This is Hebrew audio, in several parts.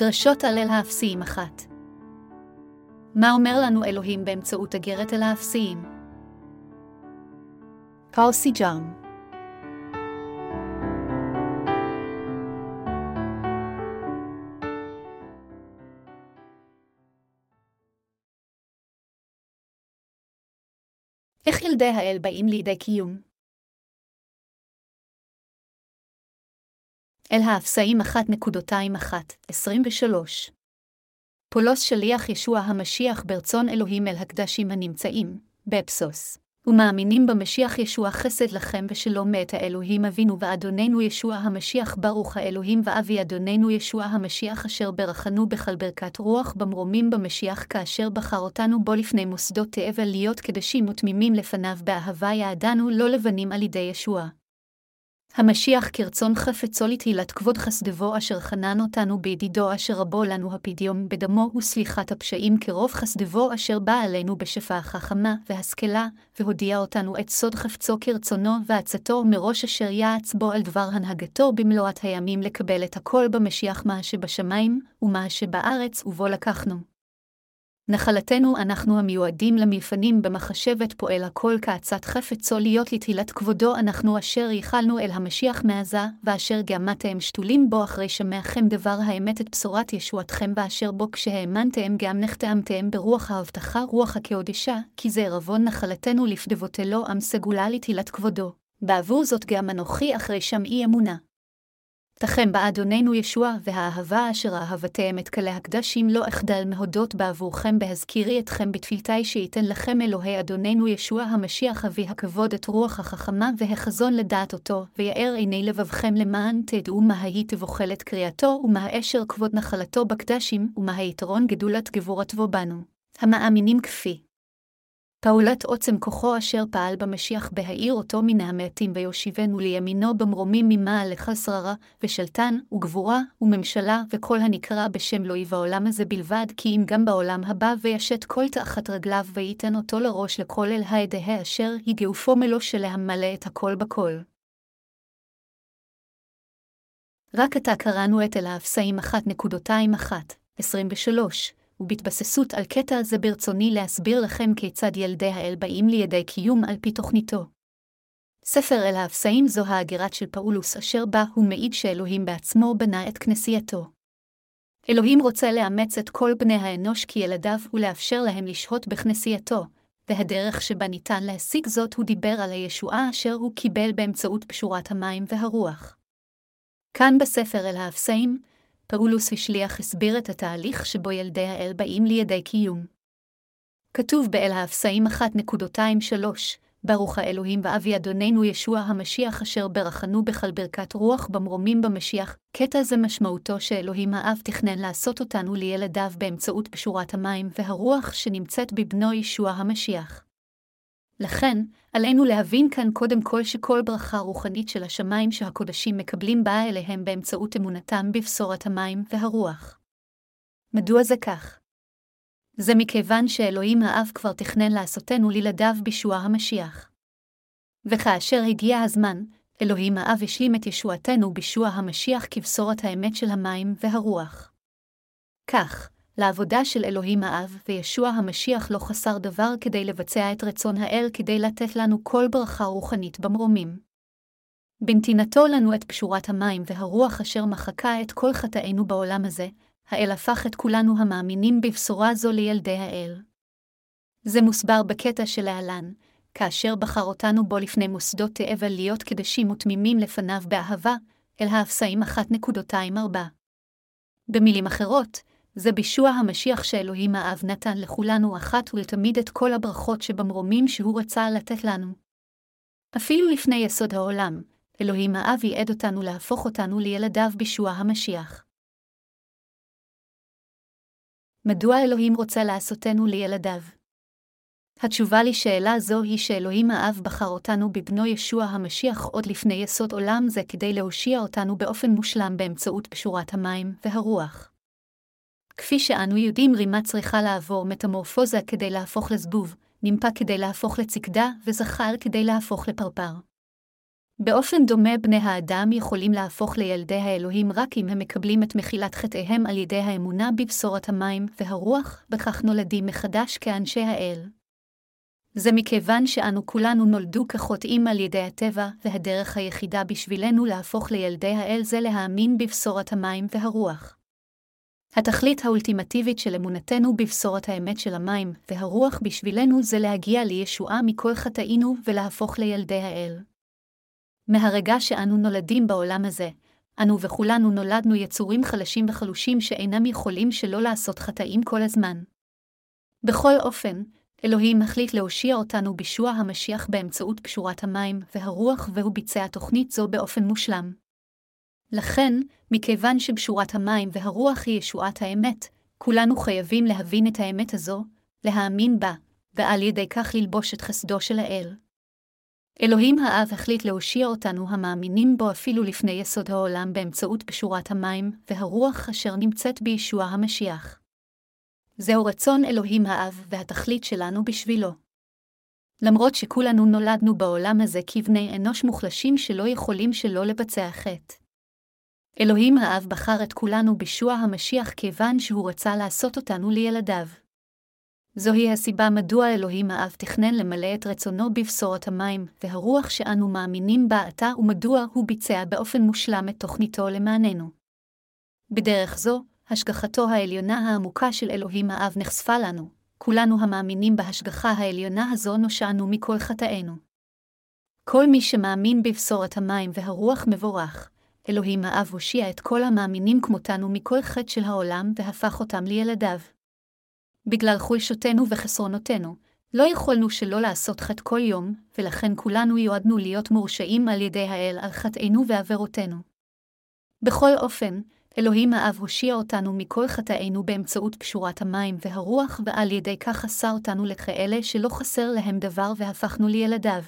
דרשות על אל האפסיים אחת. מה אומר לנו אלוהים באמצעות אגרת אל האפסיים? קאו סיג'אם איך ילדי האל באים לידי קיום? אל האפסאים 1.21-23 פולוס שליח ישוע המשיח ברצון אלוהים אל הקדשים הנמצאים, בפסוס. ומאמינים במשיח ישוע חסד לכם ושלום מאת האלוהים אבינו ואדוננו ישוע המשיח ברוך האלוהים ואבי אדוננו ישוע המשיח אשר ברכנו בכל ברכת רוח במרומים במשיח כאשר בחר אותנו בו לפני מוסדות תאבל להיות קדשים ותמימים לפניו באהבה יעדנו לא לבנים על ידי ישוע. המשיח כרצון חפצו לתהילת כבוד חסדבו אשר חנן אותנו בידידו אשר רבו לנו הפדיום בדמו וסליחת הפשעים כרוב חסדבו אשר בא עלינו בשפעה חכמה והשכלה, והודיע אותנו את סוד חפצו כרצונו ועצתו מראש אשר יעץ בו על דבר הנהגתו במלואת הימים לקבל את הכל במשיח מה שבשמיים, ומה שבארץ ובו לקחנו. נחלתנו אנחנו המיועדים למלפנים במחשבת פועל הכל כעצת חפצו להיות לתהילת כבודו אנחנו אשר ייחלנו אל המשיח מעזה, ואשר גאמתם שתולים בו אחרי שמעכם דבר האמת את בשורת ישועתכם ואשר בו כשהאמנתם גם נחתאמתם ברוח ההבטחה רוח הקהודשה, כי זה ערבון נחלתנו לפדבותלו עם סגולה לתהילת כבודו. בעבור זאת גם אנוכי אחרי שם אי אמונה. תכם באדוננו ישוע, והאהבה אשר אהבתם את כלי הקדשים לא אחדל מהודות בעבורכם בהזכירי אתכם בתפילתי שייתן לכם אלוהי אדוננו ישוע המשיח אבי הכבוד את רוח החכמה והחזון לדעת אותו, ויאר עיני לבבכם למען תדעו מה היא תבוכלת קריאתו, ומה אשר כבוד נחלתו בקדשים, ומה היתרון גדולת גבורתו בנו. המאמינים כפי פעולת עוצם כוחו אשר פעל במשיח בהעיר אותו מן המעטים ויושיבנו לימינו במרומים ממעל לכל שררה, ושלטן, וגבורה, וממשלה, וכל הנקרא בשם לואי בעולם הזה בלבד, כי אם גם בעולם הבא וישת כל תחת רגליו, וייתן אותו לראש לכל אל העדה אשר יגעופו מלוא שלהמלא את הכל בכל. רק עתה קראנו את אל האפסאים 1.21, 23, ובהתבססות על קטע זה ברצוני להסביר לכם כיצד ילדי האל באים לידי קיום על פי תוכניתו. ספר אל האפסאים זו האגירת של פאולוס אשר בה הוא מעיד שאלוהים בעצמו בנה את כנסייתו. אלוהים רוצה לאמץ את כל בני האנוש כילדיו ולאפשר להם לשהות בכנסייתו, והדרך שבה ניתן להשיג זאת הוא דיבר על הישועה אשר הוא קיבל באמצעות פשורת המים והרוח. כאן בספר אל האפסאים, פאולוס השליח הסביר את התהליך שבו ילדי האל באים לידי קיום. כתוב באל האפסאים 1.23, ברוך האלוהים ואבי אדוננו ישוע המשיח אשר ברכנו בכל ברכת רוח במרומים במשיח, קטע זה משמעותו שאלוהים האב תכנן לעשות אותנו לילדיו באמצעות פשורת המים והרוח שנמצאת בבנו ישוע המשיח. לכן, עלינו להבין כאן קודם כל שכל ברכה רוחנית של השמיים שהקודשים מקבלים באה אליהם באמצעות אמונתם בבשורת המים והרוח. מדוע זה כך? זה מכיוון שאלוהים האב כבר תכנן לעשותנו לילדיו בישוע המשיח. וכאשר הגיע הזמן, אלוהים האב השלים את ישועתנו בישוע המשיח כבשורת האמת של המים והרוח. כך, לעבודה של אלוהים האב, וישוע המשיח לא חסר דבר כדי לבצע את רצון האל כדי לתת לנו כל ברכה רוחנית במרומים. בנתינתו לנו את פשורת המים והרוח אשר מחקה את כל חטאינו בעולם הזה, האל הפך את כולנו המאמינים בבשורה זו לילדי האל. זה מוסבר בקטע שלהלן, כאשר בחר אותנו בו לפני מוסדות תאבל להיות קדשים ותמימים לפניו באהבה, אל האפסאים 1.24. במילים אחרות, זה בישוע המשיח שאלוהים האב נתן לכולנו אחת ולתמיד את כל הברכות שבמרומים שהוא רצה לתת לנו. אפילו לפני יסוד העולם, אלוהים האב ייעד אותנו להפוך אותנו לילדיו בישוע המשיח. מדוע אלוהים רוצה לעשותנו לילדיו? התשובה לשאלה זו היא שאלוהים האב בחר אותנו בבנו ישוע המשיח עוד לפני יסוד עולם זה כדי להושיע אותנו באופן מושלם באמצעות פשורת המים והרוח. כפי שאנו יודעים, רימה צריכה לעבור מטמורפוזה כדי להפוך לזבוב, נמפה כדי להפוך לצקדה, וזכר כדי להפוך לפרפר. באופן דומה בני האדם יכולים להפוך לילדי האלוהים רק אם הם מקבלים את מחילת חטאיהם על ידי האמונה בבשורת המים והרוח, בכך נולדים מחדש כאנשי האל. זה מכיוון שאנו כולנו נולדו כחוטאים על ידי הטבע, והדרך היחידה בשבילנו להפוך לילדי האל זה להאמין בבשורת המים והרוח. התכלית האולטימטיבית של אמונתנו בבשורת האמת של המים והרוח בשבילנו זה להגיע לישועה מכל חטאינו ולהפוך לילדי האל. מהרגע שאנו נולדים בעולם הזה, אנו וכולנו נולדנו יצורים חלשים וחלושים שאינם יכולים שלא לעשות חטאים כל הזמן. בכל אופן, אלוהים החליט להושיע אותנו בישוע המשיח באמצעות פשורת המים והרוח, והוא ביצע תוכנית זו באופן מושלם. לכן, מכיוון שבשורת המים והרוח היא ישועת האמת, כולנו חייבים להבין את האמת הזו, להאמין בה, ועל ידי כך ללבוש את חסדו של האל. אלוהים האב החליט להושיע אותנו המאמינים בו אפילו לפני יסוד העולם באמצעות פשורת המים והרוח אשר נמצאת בישוע המשיח. זהו רצון אלוהים האב והתכלית שלנו בשבילו. למרות שכולנו נולדנו בעולם הזה כבני אנוש מוחלשים שלא יכולים שלא לבצע חטא. אלוהים האב בחר את כולנו בישוע המשיח כיוון שהוא רצה לעשות אותנו לילדיו. זוהי הסיבה מדוע אלוהים האב תכנן למלא את רצונו בבשורת המים, והרוח שאנו מאמינים בה עתה ומדוע הוא ביצע באופן מושלם את תוכניתו למעננו. בדרך זו, השגחתו העליונה העמוקה של אלוהים האב נחשפה לנו, כולנו המאמינים בהשגחה העליונה הזו נושענו מכל חטאינו. כל מי שמאמין בבשורת המים והרוח מבורך, אלוהים האב הושיע את כל המאמינים כמותנו מכל חטא של העולם והפך אותם לילדיו. בגלל חולשותנו וחסרונותינו, לא יכולנו שלא לעשות חטא כל יום, ולכן כולנו יועדנו להיות מורשעים על ידי האל על חטאינו ועבירותינו. בכל אופן, אלוהים האב הושיע אותנו מכל חטאינו באמצעות פשורת המים והרוח, ועל ידי כך עשה אותנו לכאלה שלא חסר להם דבר והפכנו לילדיו.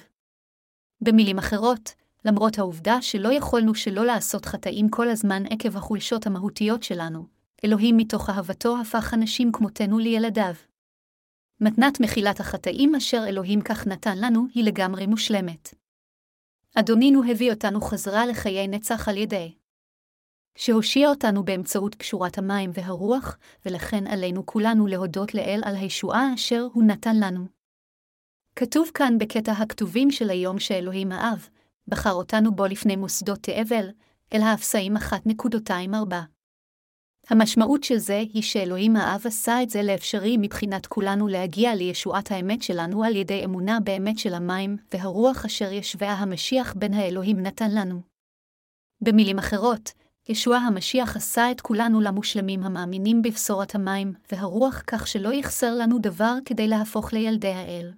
במילים אחרות, למרות העובדה שלא יכולנו שלא לעשות חטאים כל הזמן עקב החולשות המהותיות שלנו, אלוהים מתוך אהבתו הפך אנשים כמותנו לילדיו. מתנת מחילת החטאים אשר אלוהים כך נתן לנו היא לגמרי מושלמת. אדונינו הביא אותנו חזרה לחיי נצח על ידי. שהושיע אותנו באמצעות קשורת המים והרוח, ולכן עלינו כולנו להודות לאל על הישועה אשר הוא נתן לנו. כתוב כאן בקטע הכתובים של היום שאלוהים האב, בחר אותנו בו לפני מוסדות תאבל, אל האפסאים 1.24. המשמעות של זה היא שאלוהים האב עשה את זה לאפשרי מבחינת כולנו להגיע לישועת האמת שלנו על ידי אמונה באמת של המים והרוח אשר ישבה המשיח בין האלוהים נתן לנו. במילים אחרות, ישוע המשיח עשה את כולנו למושלמים המאמינים בבשורת המים והרוח כך שלא יחסר לנו דבר כדי להפוך לילדי האל.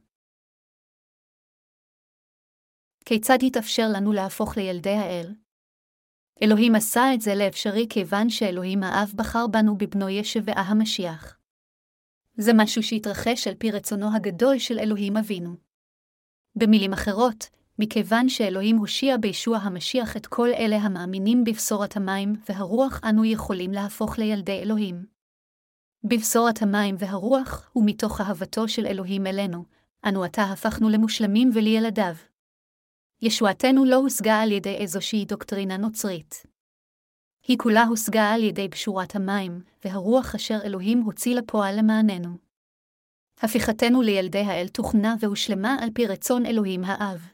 כיצד יתאפשר לנו להפוך לילדי האל? אלוהים עשה את זה לאפשרי כיוון שאלוהים האב בחר בנו בבנו ישבעה המשיח. זה משהו שהתרחש על פי רצונו הגדול של אלוהים אבינו. במילים אחרות, מכיוון שאלוהים הושיע בישוע המשיח את כל אלה המאמינים בבשורת המים והרוח, אנו יכולים להפוך לילדי אלוהים. בבשורת המים והרוח, ומתוך אהבתו של אלוהים אלינו, אנו עתה הפכנו למושלמים ולילדיו. ישועתנו לא הושגה על ידי איזושהי דוקטרינה נוצרית. היא כולה הושגה על ידי פשורת המים, והרוח אשר אלוהים הוציא לפועל למעננו. הפיכתנו לילדי האל תוכנה והושלמה על פי רצון אלוהים האב.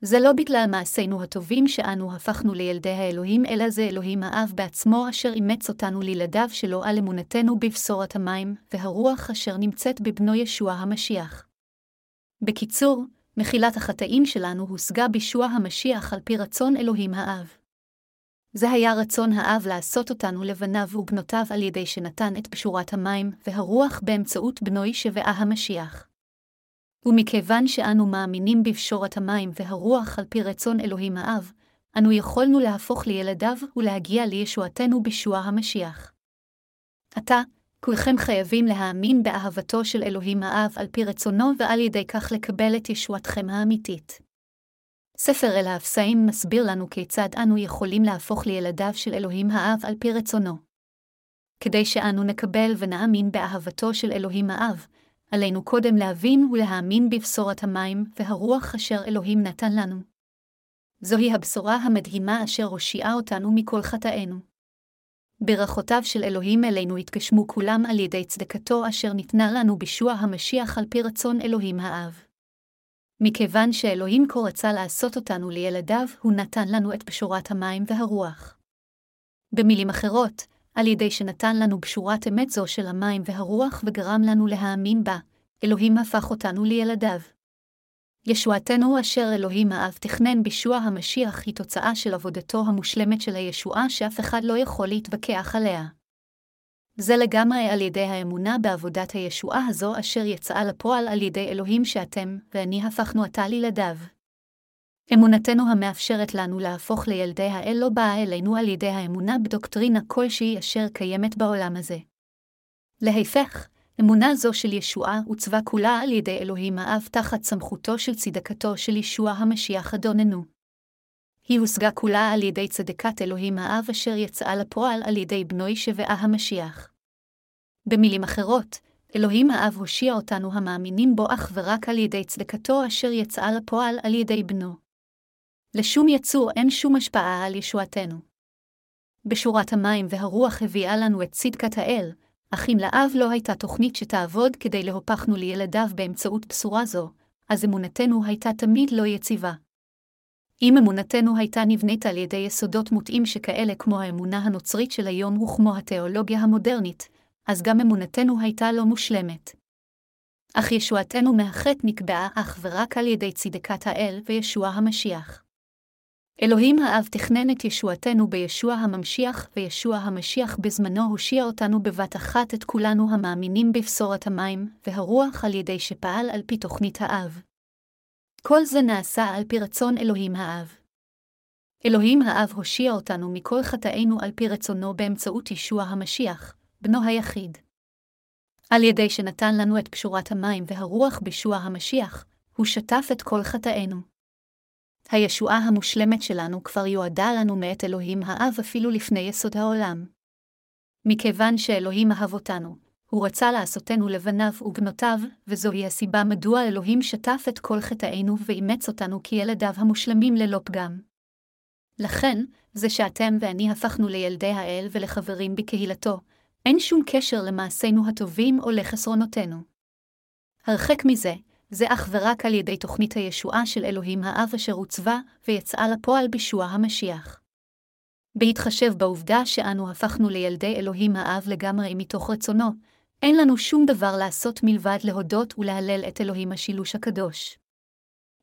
זה לא בגלל מעשינו הטובים שאנו הפכנו לילדי האלוהים, אלא זה אלוהים האב בעצמו אשר אימץ אותנו לילדיו שלו על אמונתנו בבשורת המים, והרוח אשר נמצאת בבנו ישוע המשיח. בקיצור, מחילת החטאים שלנו הושגה בישוע המשיח על פי רצון אלוהים האב. זה היה רצון האב לעשות אותנו לבניו ובנותיו על ידי שנתן את פשורת המים והרוח באמצעות בנוי שבעה המשיח. ומכיוון שאנו מאמינים בפשורת המים והרוח על פי רצון אלוהים האב, אנו יכולנו להפוך לילדיו ולהגיע לישועתנו בישוע המשיח. עתה, כולכם חייבים להאמין באהבתו של אלוהים האב על פי רצונו ועל ידי כך לקבל את ישועתכם האמיתית. ספר אל האפסאים מסביר לנו כיצד אנו יכולים להפוך לילדיו של אלוהים האב על פי רצונו. כדי שאנו נקבל ונאמין באהבתו של אלוהים האב, עלינו קודם להבין ולהאמין בבשורת המים והרוח אשר אלוהים נתן לנו. זוהי הבשורה המדהימה אשר הושיעה אותנו מכל חטאינו. ברכותיו של אלוהים אלינו התגשמו כולם על ידי צדקתו אשר ניתנה לנו בישוע המשיח על פי רצון אלוהים האב. מכיוון שאלוהים כה רצה לעשות אותנו לילדיו, הוא נתן לנו את בשורת המים והרוח. במילים אחרות, על ידי שנתן לנו בשורת אמת זו של המים והרוח וגרם לנו להאמין בה, אלוהים הפך אותנו לילדיו. ישועתנו אשר אלוהים האב תכנן בישוע המשיח היא תוצאה של עבודתו המושלמת של הישועה שאף אחד לא יכול להתווכח עליה. זה לגמרי על ידי האמונה בעבודת הישועה הזו אשר יצאה לפועל על ידי אלוהים שאתם ואני הפכנו עתה לילדיו. אמונתנו המאפשרת לנו להפוך לילדי האל לא באה אלינו על ידי האמונה בדוקטרינה כלשהי אשר קיימת בעולם הזה. להפך, אמונה זו של ישועה עוצבה כולה על ידי אלוהים האב תחת סמכותו של צדקתו של ישוע המשיח אדוננו. היא הושגה כולה על ידי צדקת אלוהים האב אשר יצאה לפועל על ידי בנוי שבעה המשיח. במילים אחרות, אלוהים האב הושיע אותנו המאמינים בו אך ורק על ידי צדקתו אשר יצאה לפועל על ידי בנו. לשום יצור אין שום השפעה על ישועתנו. בשורת המים והרוח הביאה לנו את צדקת האל, אך אם לאב לא הייתה תוכנית שתעבוד כדי להופכנו לילדיו באמצעות בשורה זו, אז אמונתנו הייתה תמיד לא יציבה. אם אמונתנו הייתה נבנית על ידי יסודות מוטעים שכאלה כמו האמונה הנוצרית של היום וכמו התיאולוגיה המודרנית, אז גם אמונתנו הייתה לא מושלמת. אך ישועתנו מהחטא נקבעה אך ורק על ידי צדקת האל וישוע המשיח. אלוהים האב תכנן את ישועתנו בישוע הממשיח, וישוע המשיח בזמנו הושיע אותנו בבת אחת את כולנו המאמינים בבשורת המים והרוח על ידי שפעל על פי תוכנית האב. כל זה נעשה על פי רצון אלוהים האב. אלוהים האב הושיע אותנו מכל חטאינו על פי רצונו באמצעות ישוע המשיח, בנו היחיד. על ידי שנתן לנו את פשורת המים והרוח בישוע המשיח, הוא שטף את כל חטאינו. הישועה המושלמת שלנו כבר יועדה לנו מאת אלוהים האב אפילו לפני יסוד העולם. מכיוון שאלוהים אהב אותנו, הוא רצה לעשותנו לבניו ובנותיו, וזוהי הסיבה מדוע אלוהים שטף את כל חטאינו ואימץ אותנו כילדיו המושלמים ללא פגם. לכן, זה שאתם ואני הפכנו לילדי האל ולחברים בקהילתו, אין שום קשר למעשינו הטובים או לחסרונותינו. הרחק מזה, זה אך ורק על ידי תוכנית הישועה של אלוהים האב אשר עוצבה ויצאה לפועל בישוע המשיח. בהתחשב בעובדה שאנו הפכנו לילדי אלוהים האב לגמרי מתוך רצונו, אין לנו שום דבר לעשות מלבד להודות ולהלל את אלוהים השילוש הקדוש.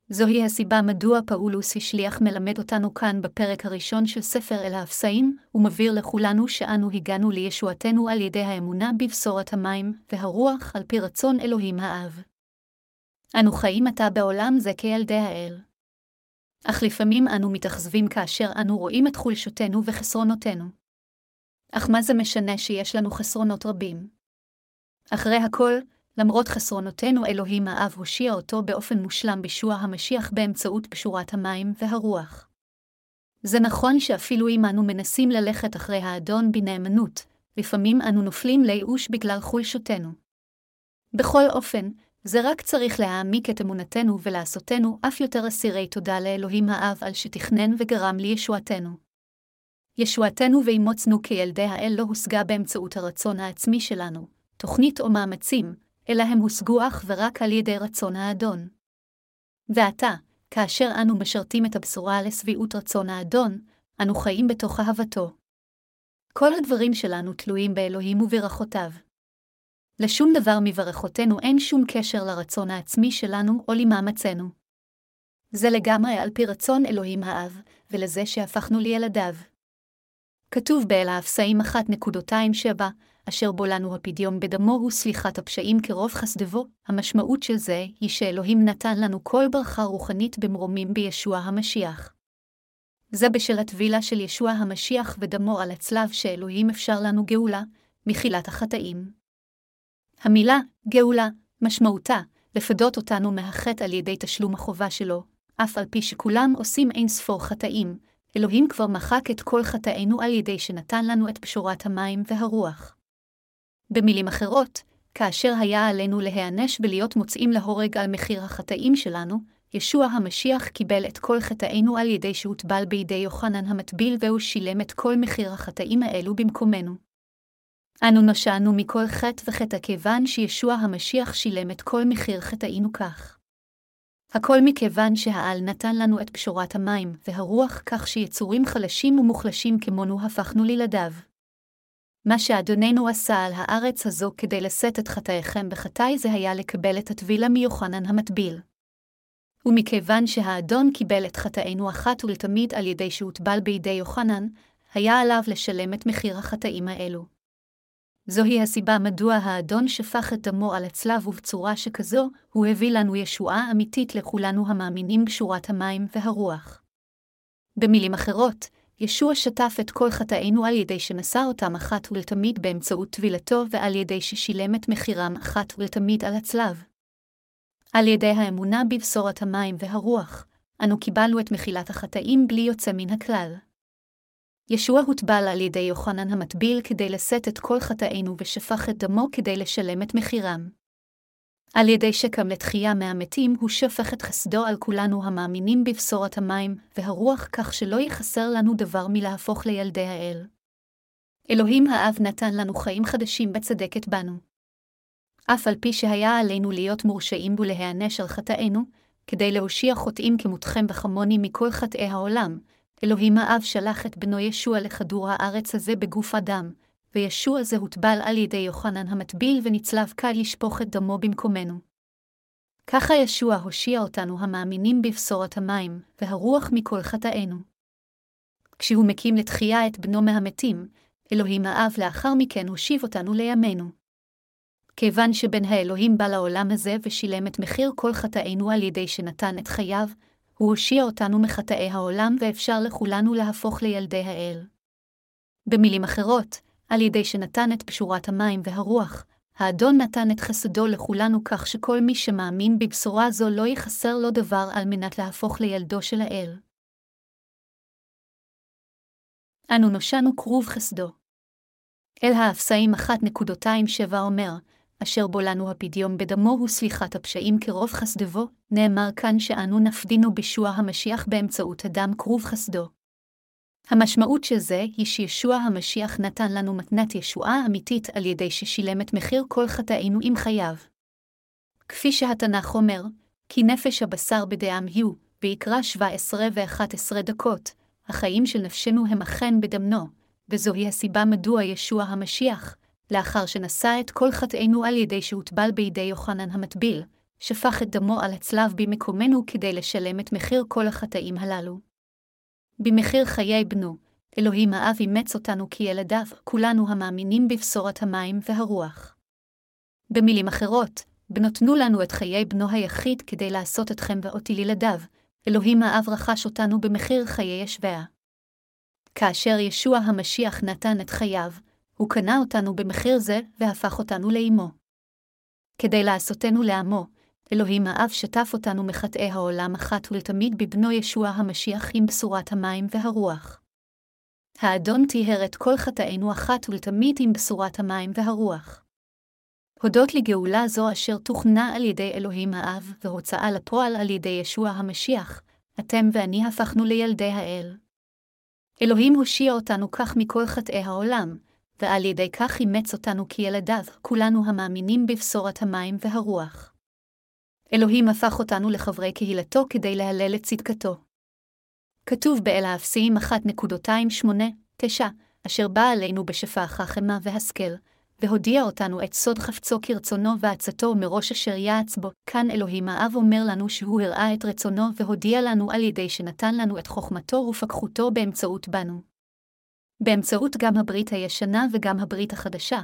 זוהי הסיבה מדוע פאולוס השליח מלמד אותנו כאן בפרק הראשון של ספר אל האפסאים, ומבהיר לכולנו שאנו הגענו לישועתנו על ידי האמונה בבשורת המים והרוח על פי רצון אלוהים האב. אנו חיים עתה בעולם זה כילדי האל. אך לפעמים אנו מתאכזבים כאשר אנו רואים את חולשותנו וחסרונותינו. אך מה זה משנה שיש לנו חסרונות רבים? אחרי הכל, למרות חסרונותינו אלוהים האב הושיע אותו באופן מושלם בישוע המשיח באמצעות פשורת המים והרוח. זה נכון שאפילו אם אנו מנסים ללכת אחרי האדון בנאמנות, לפעמים אנו נופלים לייאוש בגלל חולשותנו. בכל אופן, זה רק צריך להעמיק את אמונתנו ולעשותנו אף יותר אסירי תודה לאלוהים האב על שתכנן וגרם לישועתנו. ישועתנו ואימוצנו כילדי האל לא הושגה באמצעות הרצון העצמי שלנו, תוכנית או מאמצים, אלא הם הושגו אך ורק על ידי רצון האדון. ועתה, כאשר אנו משרתים את הבשורה לשביעות רצון האדון, אנו חיים בתוך אהבתו. כל הדברים שלנו תלויים באלוהים וברכותיו. לשום דבר מברכותינו אין שום קשר לרצון העצמי שלנו או למאמצינו. זה לגמרי על פי רצון אלוהים האב, ולזה שהפכנו לילדיו. כתוב באל האפסאים 1.27, אשר בו לנו הפדיון בדמו הוא סליחת הפשעים כרוב חסדבו, המשמעות של זה היא שאלוהים נתן לנו כל ברכה רוחנית במרומים בישוע המשיח. זה בשל הטבילה של ישוע המשיח ודמו על הצלב שאלוהים אפשר לנו גאולה, מחילת החטאים. המילה גאולה משמעותה לפדות אותנו מהחטא על ידי תשלום החובה שלו, אף על פי שכולם עושים אין ספור חטאים, אלוהים כבר מחק את כל חטאינו על ידי שנתן לנו את פשורת המים והרוח. במילים אחרות, כאשר היה עלינו להיענש ולהיות מוצאים להורג על מחיר החטאים שלנו, ישוע המשיח קיבל את כל חטאינו על ידי שהוטבל בידי יוחנן המטביל והוא שילם את כל מחיר החטאים האלו במקומנו. אנו נושענו מכל חטא וחטא כיוון שישוע המשיח שילם את כל מחיר חטאינו כך. הכל מכיוון שהעל נתן לנו את פשורת המים והרוח כך שיצורים חלשים ומוחלשים כמונו הפכנו לילדיו. מה שאדוננו עשה על הארץ הזו כדי לשאת את חטאיכם בחטאי זה היה לקבל את הטבילה מיוחנן המטביל. ומכיוון שהאדון קיבל את חטאינו אחת ולתמיד על ידי שהוטבל בידי יוחנן, היה עליו לשלם את מחיר החטאים האלו. זוהי הסיבה מדוע האדון שפך את דמו על הצלב ובצורה שכזו, הוא הביא לנו ישועה אמיתית לכולנו המאמינים בשורת המים והרוח. במילים אחרות, ישוע שטף את כל חטאינו על ידי שנשא אותם אחת ולתמיד באמצעות טבילתו ועל ידי ששילם את מחירם אחת ולתמיד על הצלב. על ידי האמונה בבשורת המים והרוח, אנו קיבלנו את מחילת החטאים בלי יוצא מן הכלל. ישוע הוטבל על ידי יוחנן המטביל כדי לשאת את כל חטאינו ושפך את דמו כדי לשלם את מחירם. על ידי שקם לתחייה מהמתים, הוא שפך את חסדו על כולנו המאמינים בבשורת המים והרוח כך שלא יחסר לנו דבר מלהפוך לילדי האל. אלוהים האב נתן לנו חיים חדשים בצדקת בנו. אף על פי שהיה עלינו להיות מורשעים ולהיענש על חטאינו, כדי להושיע חוטאים כמותכם וכמוני מכל חטאי העולם, אלוהים האב שלח את בנו ישוע לכדור הארץ הזה בגוף אדם, וישוע זה הוטבל על ידי יוחנן המטביל ונצלב קל לשפוך את דמו במקומנו. ככה ישוע הושיע אותנו המאמינים בבשורת המים, והרוח מכל חטאינו. כשהוא מקים לתחייה את בנו מהמתים, אלוהים האב לאחר מכן הושיב אותנו לימינו. כיוון שבן האלוהים בא לעולם הזה ושילם את מחיר כל חטאינו על ידי שנתן את חייו, הוא הושיע אותנו מחטאי העולם ואפשר לכולנו להפוך לילדי האל. במילים אחרות, על ידי שנתן את פשורת המים והרוח, האדון נתן את חסדו לכולנו כך שכל מי שמאמין בבשורה זו לא יחסר לו דבר על מנת להפוך לילדו של האל. אנו נושענו כרוב חסדו. אל האפסאים 1.27 אומר, אשר בו לנו הפדיון בדמו הוא סליחת הפשעים כרוב חסדבו, נאמר כאן שאנו נפדינו בישוע המשיח באמצעות הדם כרוב חסדו. המשמעות של זה היא שישוע המשיח נתן לנו מתנת ישועה אמיתית על ידי ששילם את מחיר כל חטאינו עם חייו. כפי שהתנ"ך אומר, כי נפש הבשר בדעם היו, ויקרא 17 ו-11 דקות, החיים של נפשנו הם אכן בדמנו, וזוהי הסיבה מדוע ישוע המשיח, לאחר שנשא את כל חטאינו על ידי שהוטבל בידי יוחנן המטביל, שפך את דמו על הצלב במקומנו כדי לשלם את מחיר כל החטאים הללו. במחיר חיי בנו, אלוהים האב אימץ אותנו כילדיו, כולנו המאמינים בבשורת המים והרוח. במילים אחרות, בנותנו לנו את חיי בנו היחיד כדי לעשות אתכם ואותי לילדיו, אלוהים האב רכש אותנו במחיר חיי ישביה. כאשר ישוע המשיח נתן את חייו, הוא קנה אותנו במחיר זה והפך אותנו לאמו. כדי לעשותנו לעמו, אלוהים האב שטף אותנו מחטאי העולם אחת ולתמיד בבנו ישוע המשיח עם בשורת המים והרוח. האדון טיהר את כל חטאינו אחת ולתמיד עם בשורת המים והרוח. הודות לגאולה זו אשר תוכנה על ידי אלוהים האב והוצאה לפועל על ידי ישוע המשיח, אתם ואני הפכנו לילדי האל. אלוהים הושיע אותנו כך מכל חטאי העולם, ועל ידי כך אימץ אותנו כילדיו, כולנו המאמינים בבשורת המים והרוח. אלוהים הפך אותנו לחברי קהילתו כדי להלל את צדקתו. כתוב באל האפסיים 1.28-9, אשר בא עלינו בשפח החמה והשכל, והודיע אותנו את סוד חפצו כרצונו ועצתו מראש אשר יעץ בו. כאן אלוהים האב אומר לנו שהוא הראה את רצונו והודיע לנו על ידי שנתן לנו את חוכמתו ופקחותו באמצעות בנו. באמצעות גם הברית הישנה וגם הברית החדשה,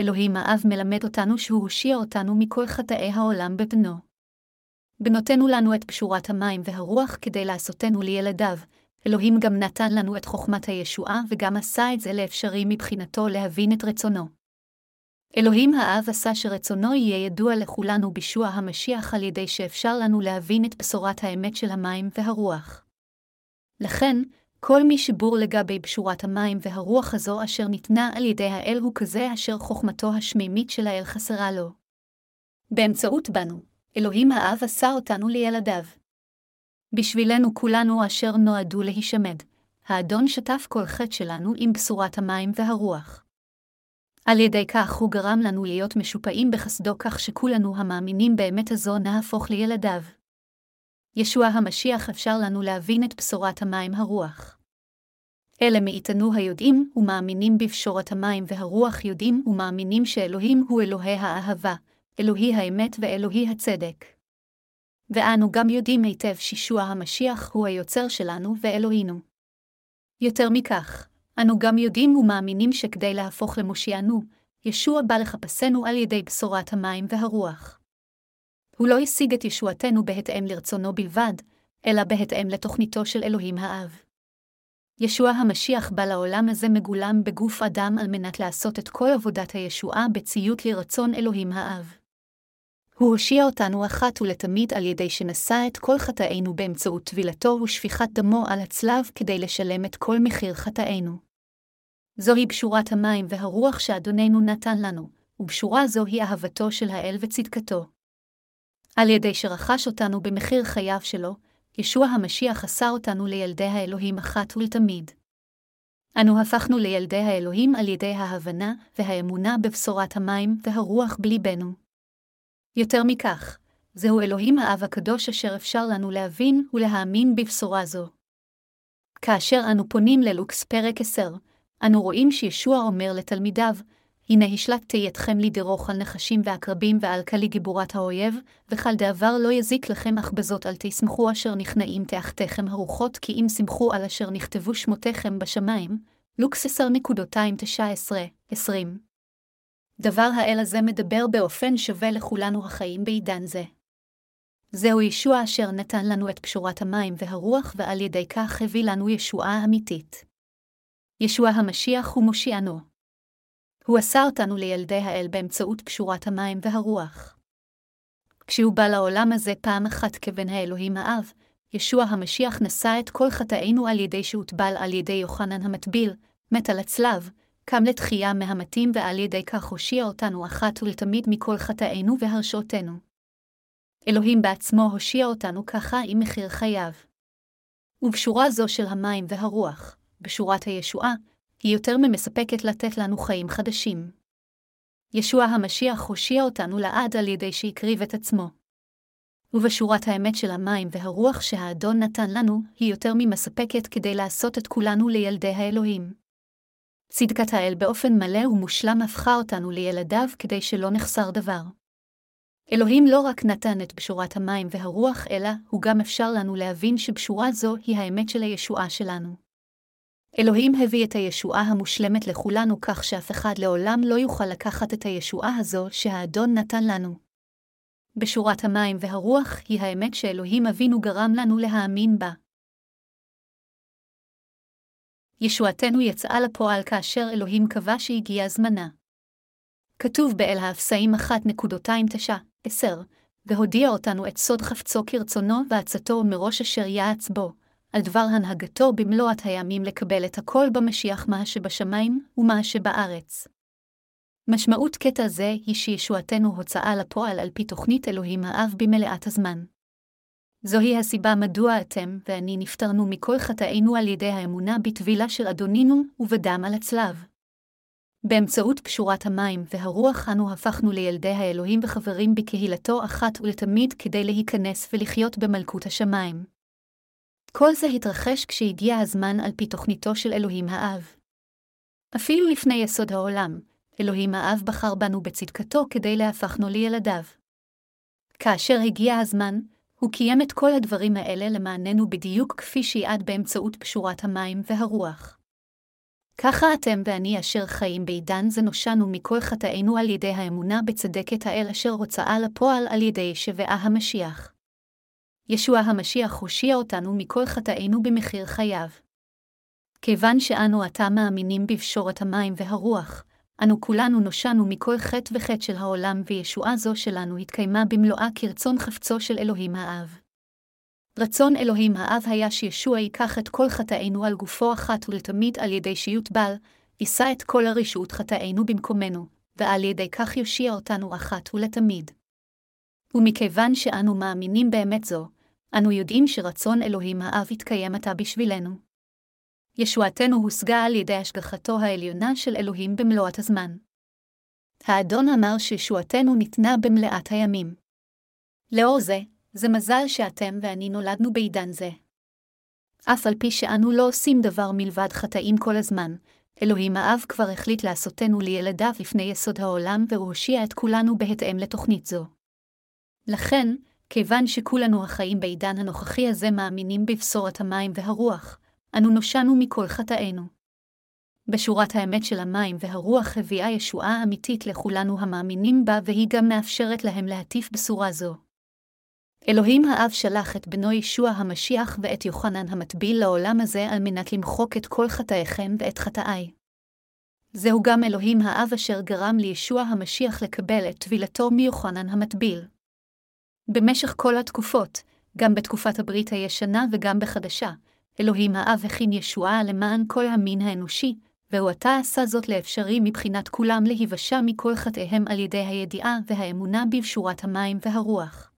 אלוהים האב מלמד אותנו שהוא הושיע אותנו מכל חטאי העולם בבנו. בנותנו לנו את פשורת המים והרוח כדי לעשותנו לילדיו, אלוהים גם נתן לנו את חוכמת הישועה וגם עשה את זה לאפשרי מבחינתו להבין את רצונו. אלוהים האב עשה שרצונו יהיה ידוע לכולנו בישוע המשיח על ידי שאפשר לנו להבין את בשורת האמת של המים והרוח. לכן, כל מי שבור לגבי בשורת המים והרוח הזו אשר ניתנה על ידי האל הוא כזה אשר חוכמתו השמימית של האל חסרה לו. באמצעות בנו, אלוהים האב עשה אותנו לילדיו. בשבילנו כולנו אשר נועדו להישמד, האדון שטף כל חטא שלנו עם בשורת המים והרוח. על ידי כך הוא גרם לנו להיות משופעים בחסדו כך שכולנו המאמינים באמת הזו נהפוך לילדיו. ישוע המשיח אפשר לנו להבין את בשורת המים הרוח. אלה מאיתנו היודעים ומאמינים בפשורת המים והרוח יודעים ומאמינים שאלוהים הוא אלוהי האהבה, אלוהי האמת ואלוהי הצדק. ואנו גם יודעים היטב שישוע המשיח הוא היוצר שלנו ואלוהינו. יותר מכך, אנו גם יודעים ומאמינים שכדי להפוך למושיענו, ישוע בא לחפשנו על ידי בשורת המים והרוח. הוא לא השיג את ישועתנו בהתאם לרצונו בלבד, אלא בהתאם לתוכניתו של אלוהים האב. ישוע המשיח בא לעולם הזה מגולם בגוף אדם על מנת לעשות את כל עבודת הישועה בציות לרצון אלוהים האב. הוא הושיע אותנו אחת ולתמיד על ידי שנשא את כל חטאינו באמצעות טבילתו ושפיכת דמו על הצלב כדי לשלם את כל מחיר חטאינו. זוהי בשורת המים והרוח שאדוננו נתן לנו, ובשורה זו היא אהבתו של האל וצדקתו. על ידי שרכש אותנו במחיר חייו שלו, ישוע המשיח עשה אותנו לילדי האלוהים אחת ולתמיד. אנו הפכנו לילדי האלוהים על ידי ההבנה והאמונה בבשורת המים והרוח בליבנו. יותר מכך, זהו אלוהים האב הקדוש אשר אפשר לנו להבין ולהאמין בבשורה זו. כאשר אנו פונים ללוקס פרק 10, אנו רואים שישוע אומר לתלמידיו, הנה השלטתי אתכם לדרוך על נחשים ועקרבים ועל כלי גיבורת האויב, וכל דבר לא יזיק לכם אך בזאת אל תשמחו אשר נכנעים תאחתיכם הרוחות כי אם שמחו על אשר נכתבו שמותיכם בשמיים, לוקס 10.19-20. דבר האל הזה מדבר באופן שווה לכולנו החיים בעידן זה. זהו ישוע אשר נתן לנו את קשורת המים והרוח, ועל ידי כך הביא לנו ישועה אמיתית. ישוע המשיח הוא מושיענו. הוא עשה אותנו לילדי האל באמצעות קשורת המים והרוח. כשהוא בא לעולם הזה פעם אחת כבן האלוהים האב, ישוע המשיח נשא את כל חטאינו על ידי שהוטבל על ידי יוחנן המטביל, מת על הצלב, קם לתחייה מהמתים ועל ידי כך הושיע אותנו אחת ולתמיד מכל חטאינו והרשעותינו. אלוהים בעצמו הושיע אותנו ככה עם מחיר חייו. ובשורה זו של המים והרוח, בשורת הישועה, היא יותר ממספקת לתת לנו חיים חדשים. ישוע המשיח הושיע אותנו לעד על ידי שהקריב את עצמו. ובשורת האמת של המים והרוח שהאדון נתן לנו, היא יותר ממספקת כדי לעשות את כולנו לילדי האלוהים. צדקת האל באופן מלא ומושלם הפכה אותנו לילדיו כדי שלא נחסר דבר. אלוהים לא רק נתן את בשורת המים והרוח, אלא הוא גם אפשר לנו להבין שבשורה זו היא האמת של הישועה שלנו. אלוהים הביא את הישועה המושלמת לכולנו כך שאף אחד לעולם לא יוכל לקחת את הישועה הזו שהאדון נתן לנו. בשורת המים והרוח היא האמת שאלוהים אבינו גרם לנו להאמין בה. ישועתנו יצאה לפועל כאשר אלוהים קבע שהגיע זמנה. כתוב באל האפסאים 1.29-10, והודיע אותנו את סוד חפצו כרצונו ועצתו מראש אשר יעץ בו, על דבר הנהגתו במלואת הימים לקבל את הכל במשיח מה שבשמיים ומה שבארץ. משמעות קטע זה היא שישועתנו הוצאה לפועל על פי תוכנית אלוהים האב במלאת הזמן. זוהי הסיבה מדוע אתם ואני נפטרנו מכל חטאינו על ידי האמונה בטבילה של אדונינו ובדם על הצלב. באמצעות קשורת המים והרוח אנו הפכנו לילדי האלוהים וחברים בקהילתו אחת ולתמיד כדי להיכנס ולחיות במלכות השמיים. כל זה התרחש כשהגיע הזמן על פי תוכניתו של אלוהים האב. אפילו לפני יסוד העולם, אלוהים האב בחר בנו בצדקתו כדי להפכנו לילדיו. כאשר הגיע הזמן, הוא קיים את כל הדברים האלה למעננו בדיוק כפי שיעד באמצעות פשורת המים והרוח. ככה אתם ואני אשר חיים בעידן זה נושענו מכל חטאינו על ידי האמונה בצדקת האל אשר הוצאה לפועל על ידי שבעה המשיח. ישוע המשיח הושיע אותנו מכל חטאינו במחיר חייו. כיוון שאנו עתה מאמינים בפשורת המים והרוח, אנו כולנו נושענו מכל חטא וחטא של העולם, וישועה זו שלנו התקיימה במלואה כרצון חפצו של אלוהים האב. רצון אלוהים האב היה שישוע ייקח את כל חטאינו על גופו אחת ולתמיד על ידי שיוטבל, יישא את כל הרשעות חטאינו במקומנו, ועל ידי כך יושיע אותנו אחת ולתמיד. ומכיוון שאנו מאמינים באמת זו, אנו יודעים שרצון אלוהים האב יתקיים עתה בשבילנו. ישועתנו הושגה על ידי השגחתו העליונה של אלוהים במלואת הזמן. האדון אמר שישועתנו ניתנה במלאת הימים. לאור זה, זה מזל שאתם ואני נולדנו בעידן זה. אף על פי שאנו לא עושים דבר מלבד חטאים כל הזמן, אלוהים האב כבר החליט לעשותנו לילדיו לפני יסוד העולם והושיע את כולנו בהתאם לתוכנית זו. לכן, כיוון שכולנו החיים בעידן הנוכחי הזה מאמינים בבשורת המים והרוח, אנו נושענו מכל חטאינו. בשורת האמת של המים והרוח הביאה ישועה אמיתית לכולנו המאמינים בה, והיא גם מאפשרת להם להטיף בשורה זו. אלוהים האב שלח את בנו ישוע המשיח ואת יוחנן המטביל לעולם הזה על מנת למחוק את כל חטאיכם ואת חטאיי. זהו גם אלוהים האב אשר גרם לישוע המשיח לקבל את טבילתו מיוחנן המטביל. במשך כל התקופות, גם בתקופת הברית הישנה וגם בחדשה, אלוהים האב הכין ישועה למען כל המין האנושי, והוא עתה עשה זאת לאפשרי מבחינת כולם להיוושע מכל חטאיהם על ידי הידיעה והאמונה בבשורת המים והרוח.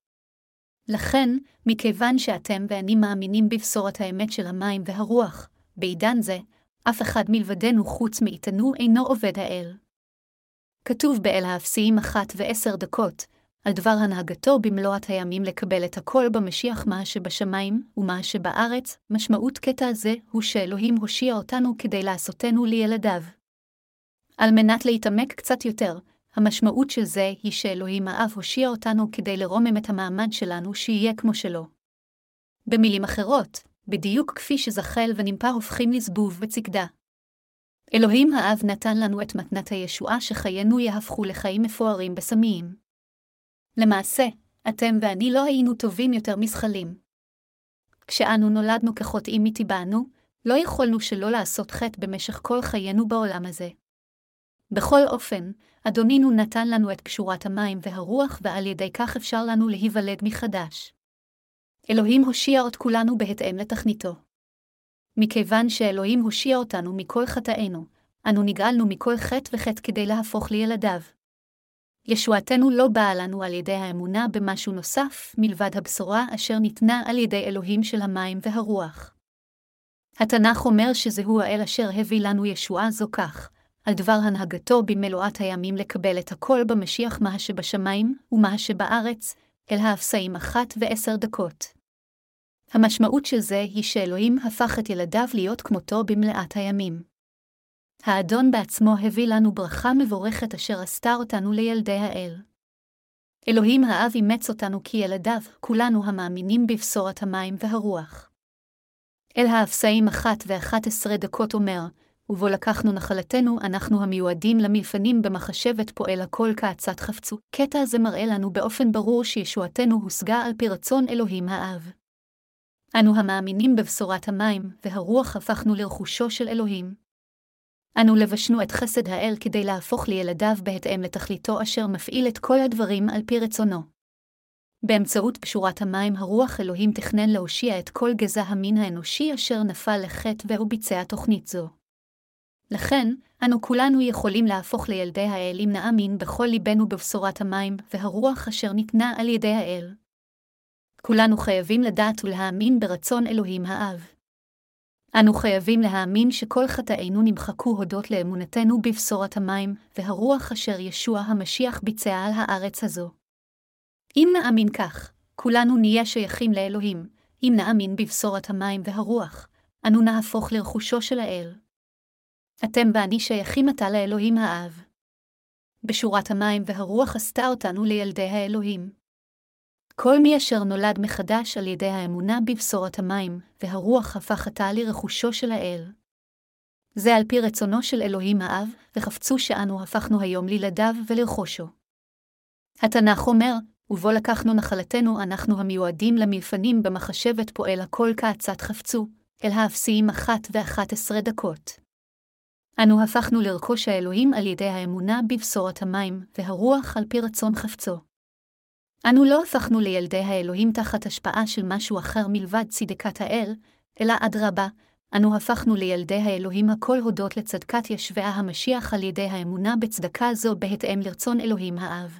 לכן, מכיוון שאתם ואני מאמינים בבשורת האמת של המים והרוח, בעידן זה, אף אחד מלבדנו חוץ מאיתנו אינו עובד האל. כתוב באל האפסיים אחת ועשר דקות, על דבר הנהגתו במלואת הימים לקבל את הכל במשיח מה שבשמיים ומה שבארץ, משמעות קטע זה הוא שאלוהים הושיע אותנו כדי לעשותנו לילדיו. על מנת להתעמק קצת יותר, המשמעות של זה היא שאלוהים האב הושיע אותנו כדי לרומם את המעמד שלנו שיהיה כמו שלו. במילים אחרות, בדיוק כפי שזחל ונמפה הופכים לזבוב וצקדה. אלוהים האב נתן לנו את מתנת הישועה שחיינו יהפכו לחיים מפוארים בסמיים. למעשה, אתם ואני לא היינו טובים יותר מזחלים. כשאנו נולדנו כחוטאים מטבענו, לא יכולנו שלא לעשות חטא במשך כל חיינו בעולם הזה. בכל אופן, אדונינו נתן לנו את קשורת המים והרוח, ועל ידי כך אפשר לנו להיוולד מחדש. אלוהים הושיע את כולנו בהתאם לתכניתו. מכיוון שאלוהים הושיע אותנו מכל חטאינו, אנו נגאלנו מכל חטא וחטא כדי להפוך לילדיו. ישועתנו לא באה לנו על ידי האמונה במשהו נוסף, מלבד הבשורה אשר ניתנה על ידי אלוהים של המים והרוח. התנ"ך אומר שזהו האל אשר הביא לנו ישועה זו כך, על דבר הנהגתו במלואת הימים לקבל את הכל במשיח מה שבשמיים ומה שבארץ, אל האפסאים אחת ועשר דקות. המשמעות של זה היא שאלוהים הפך את ילדיו להיות כמותו במלאת הימים. האדון בעצמו הביא לנו ברכה מבורכת אשר עשתה אותנו לילדי האל. אלוהים האב אימץ אותנו כילדיו, כולנו המאמינים בבשורת המים והרוח. אל האפסאים אחת ואחת עשרה דקות אומר, ובו לקחנו נחלתנו, אנחנו המיועדים למלפנים במחשבת פועל הכל כעצת חפצו. קטע זה מראה לנו באופן ברור שישועתנו הושגה על פי רצון אלוהים האב. אנו המאמינים בבשורת המים, והרוח הפכנו לרכושו של אלוהים. אנו לבשנו את חסד האל כדי להפוך לילדיו בהתאם לתכליתו אשר מפעיל את כל הדברים על פי רצונו. באמצעות פשורת המים הרוח אלוהים תכנן להושיע את כל גזע המין האנושי אשר נפל לחטא והוא ביצע תוכנית זו. לכן, אנו כולנו יכולים להפוך לילדי האל אם נאמין בכל ליבנו בבשורת המים והרוח אשר ניתנה על ידי האל. כולנו חייבים לדעת ולהאמין ברצון אלוהים האב. אנו חייבים להאמין שכל חטאינו נמחקו הודות לאמונתנו בבשורת המים והרוח אשר ישוע המשיח ביצע על הארץ הזו. אם נאמין כך, כולנו נהיה שייכים לאלוהים, אם נאמין בבשורת המים והרוח, אנו נהפוך לרכושו של האל. אתם ואני שייכים עתה לאלוהים האב. בשורת המים והרוח עשתה אותנו לילדי האלוהים. כל מי אשר נולד מחדש על ידי האמונה בבשורת המים, והרוח הפך עתה לרכושו של האל. זה על פי רצונו של אלוהים האב, וחפצו שאנו הפכנו היום לילדיו ולרכושו. התנ"ך אומר, ובו לקחנו נחלתנו אנחנו המיועדים למלפנים במחשבת פועל הכל כעצת חפצו, אל האפסיים אחת ואחת עשרה דקות. אנו הפכנו לרכוש האלוהים על ידי האמונה בבשורת המים, והרוח על פי רצון חפצו. אנו לא הפכנו לילדי האלוהים תחת השפעה של משהו אחר מלבד צדקת האל, אלא אדרבה, אנו הפכנו לילדי האלוהים הכל הודות לצדקת ישביה המשיח על ידי האמונה בצדקה זו בהתאם לרצון אלוהים האב.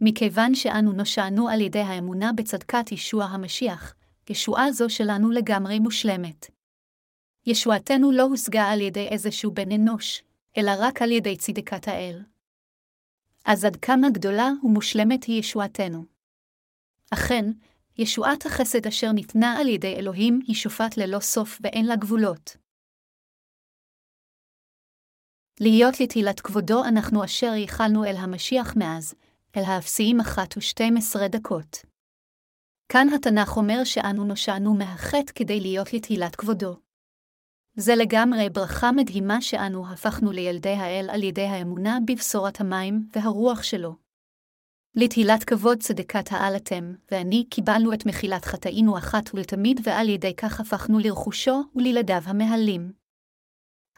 מכיוון שאנו נושענו על ידי האמונה בצדקת ישוע המשיח, ישועה זו שלנו לגמרי מושלמת. ישועתנו לא הושגה על ידי איזשהו בן אנוש, אלא רק על ידי צדקת האל. אז עד כמה גדולה ומושלמת היא ישועתנו. אכן, ישועת החסד אשר ניתנה על ידי אלוהים היא שופט ללא סוף ואין לה גבולות. להיות לתהילת כבודו אנחנו אשר ייחלנו אל המשיח מאז, אל האפסיים אחת ושתים עשרה דקות. כאן התנ"ך אומר שאנו נושענו מהחטא כדי להיות לתהילת כבודו. זה לגמרי ברכה מדהימה שאנו הפכנו לילדי האל על ידי האמונה בבשורת המים והרוח שלו. לתהילת כבוד צדקת העל אתם, ואני קיבלנו את מחילת חטאינו אחת ולתמיד, ועל ידי כך הפכנו לרכושו ולילדיו המהלים.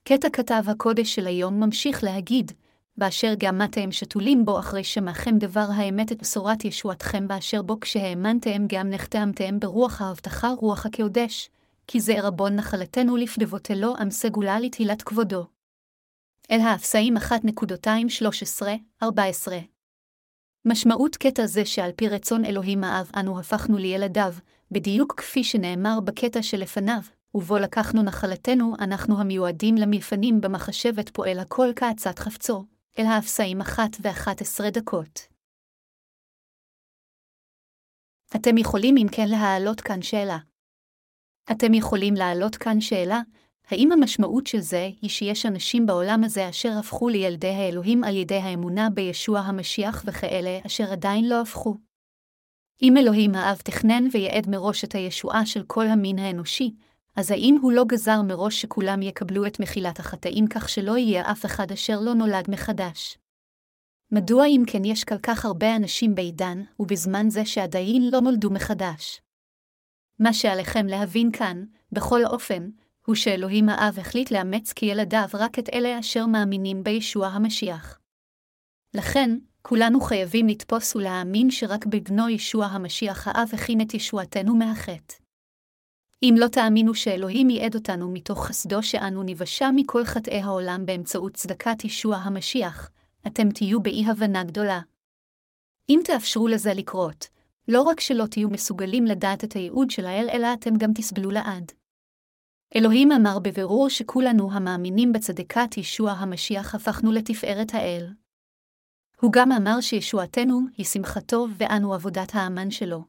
קטע כתב הקודש של היום ממשיך להגיד, באשר גם אתם שתולים בו אחרי שמעכם דבר האמת את בשורת ישועתכם באשר בו כשהאמנתם גם נחתמתם ברוח ההבטחה רוח הקודש, כי זה ערבון נחלתנו לפדבותלו עם סגולה לתהילת כבודו. אל האפסאים 1.213-14 משמעות קטע זה שעל פי רצון אלוהים האב אנו הפכנו לילדיו, בדיוק כפי שנאמר בקטע שלפניו, ובו לקחנו נחלתנו, אנחנו המיועדים למלפנים במחשבת פועל הכל כעצת חפצו, אל האפסאים אחת ואחת עשרה דקות. אתם יכולים אם כן להעלות כאן שאלה. אתם יכולים להעלות כאן שאלה, האם המשמעות של זה היא שיש אנשים בעולם הזה אשר הפכו לילדי האלוהים על ידי האמונה בישוע המשיח וכאלה אשר עדיין לא הפכו? אם אלוהים האב תכנן ויעד מראש את הישועה של כל המין האנושי, אז האם הוא לא גזר מראש שכולם יקבלו את מחילת החטאים כך שלא יהיה אף אחד אשר לא נולד מחדש? מדוע אם כן יש כל כך הרבה אנשים בעידן, ובזמן זה שעדיין לא נולדו מחדש? מה שעליכם להבין כאן, בכל אופן, הוא שאלוהים האב החליט לאמץ כילדיו רק את אלה אשר מאמינים בישוע המשיח. לכן, כולנו חייבים לתפוס ולהאמין שרק בבנו ישוע המשיח האב הכין את ישועתנו מהחטא. אם לא תאמינו שאלוהים ייעד אותנו מתוך חסדו שאנו ניוושע מכל חטאי העולם באמצעות צדקת ישוע המשיח, אתם תהיו באי-הבנה גדולה. אם תאפשרו לזה לקרות, לא רק שלא תהיו מסוגלים לדעת את הייעוד של האל, אלא אתם גם תסבלו לעד. אלוהים אמר בבירור שכולנו המאמינים בצדקת ישוע המשיח הפכנו לתפארת האל. הוא גם אמר שישועתנו היא שמחתו ואנו עבודת האמן שלו.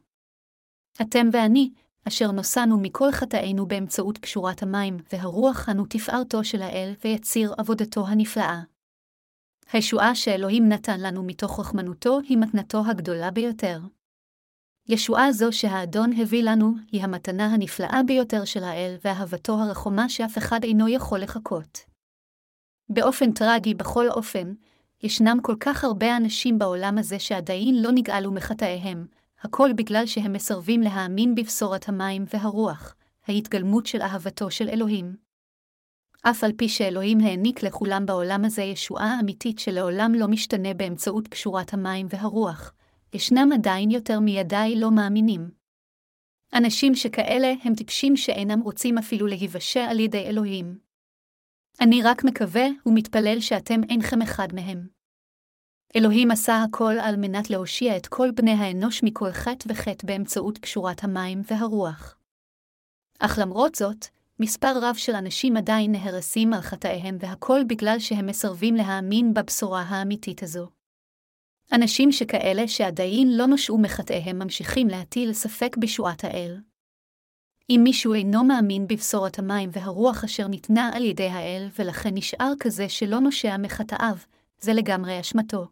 אתם ואני, אשר נוסענו מכל חטאינו באמצעות קשורת המים, והרוח אנו תפארתו של האל ויציר עבודתו הנפלאה. הישועה שאלוהים נתן לנו מתוך רחמנותו היא מתנתו הגדולה ביותר. ישועה זו שהאדון הביא לנו היא המתנה הנפלאה ביותר של האל ואהבתו הרחומה שאף אחד אינו יכול לחכות. באופן טרגי בכל אופן, ישנם כל כך הרבה אנשים בעולם הזה שעדיין לא נגאלו מחטאיהם, הכל בגלל שהם מסרבים להאמין בבשורת המים והרוח, ההתגלמות של אהבתו של אלוהים. אף על פי שאלוהים העניק לכולם בעולם הזה ישועה אמיתית שלעולם לא משתנה באמצעות קשורת המים והרוח, ישנם עדיין יותר מידי לא מאמינים. אנשים שכאלה הם טיפשים שאינם רוצים אפילו להיוושע על ידי אלוהים. אני רק מקווה ומתפלל שאתם אינכם אחד מהם. אלוהים עשה הכל על מנת להושיע את כל בני האנוש מכל חטא וחטא באמצעות קשורת המים והרוח. אך למרות זאת, מספר רב של אנשים עדיין נהרסים על חטאיהם והכל בגלל שהם מסרבים להאמין בבשורה האמיתית הזו. אנשים שכאלה שעדיין לא נושעו מחטאיהם ממשיכים להטיל ספק בשועת האל. אם מישהו אינו מאמין בבשורת המים והרוח אשר ניתנה על ידי האל ולכן נשאר כזה שלא נושע מחטאיו, זה לגמרי אשמתו.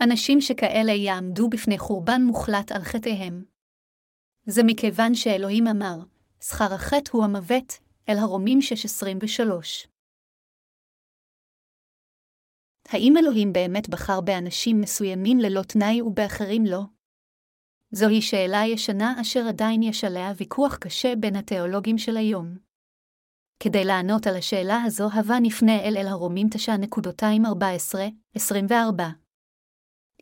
אנשים שכאלה יעמדו בפני חורבן מוחלט על חטאיהם. זה מכיוון שאלוהים אמר, שכר החטא הוא המוות, אל הרומים 6.23. האם אלוהים באמת בחר באנשים מסוימים ללא תנאי ובאחרים לא? זוהי שאלה ישנה אשר עדיין יש עליה ויכוח קשה בין התיאולוגים של היום. כדי לענות על השאלה הזו, הבה נפנה אל אל הרומים 9.214-24.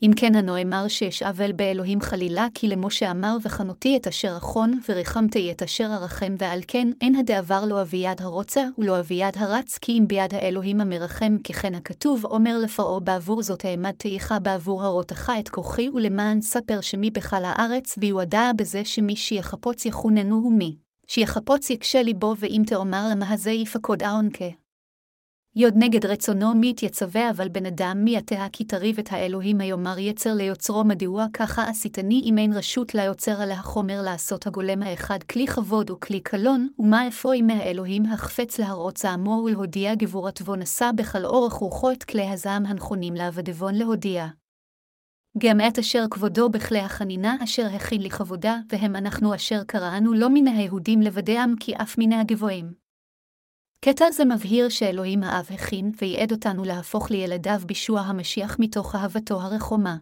אם כן הנאמר שאשאבל באלוהים חלילה, כי למשה אמר וחנותי את אשר אחון, וריחמתי את אשר ארחם, ועל כן אין הדעבר לא אביד הרוצה, ולא אביד הרץ, כי אם ביד האלוהים המרחם, ככן הכתוב, אומר לפרעה בעבור זאת העמדתי איכה בעבור הרותך את כוחי, ולמען ספר שמי בכל הארץ, ויועדה בזה שמי שיחפוץ יחוננו ומי. שיחפוץ יקשה ליבו, ואם תאמר למהזה יפקוד אעונקה. יוד נגד רצונו מי יתייצבה, אבל בן אדם מי יתאה כי תריב את האלוהים היאמר יצר ליוצרו מדוע ככה עשיתני אם אין רשות ליוצר על החומר לעשות הגולם האחד כלי כבוד וכלי קלון, ומה אפוא אם האלוהים החפץ להראות זעמו ולהודיע גבורתו נשא בכל אורך רוחו את כלי הזעם הנכונים לעבדבון להודיע. גם את אשר כבודו בכלי החנינה אשר הכין לכבודה, והם אנחנו אשר קראנו לא מן היהודים לבדם כי אף מן הגבוהים. קטע זה מבהיר שאלוהים האב הכין וייעד אותנו להפוך לילדיו בישוע המשיח מתוך אהבתו הרחומה.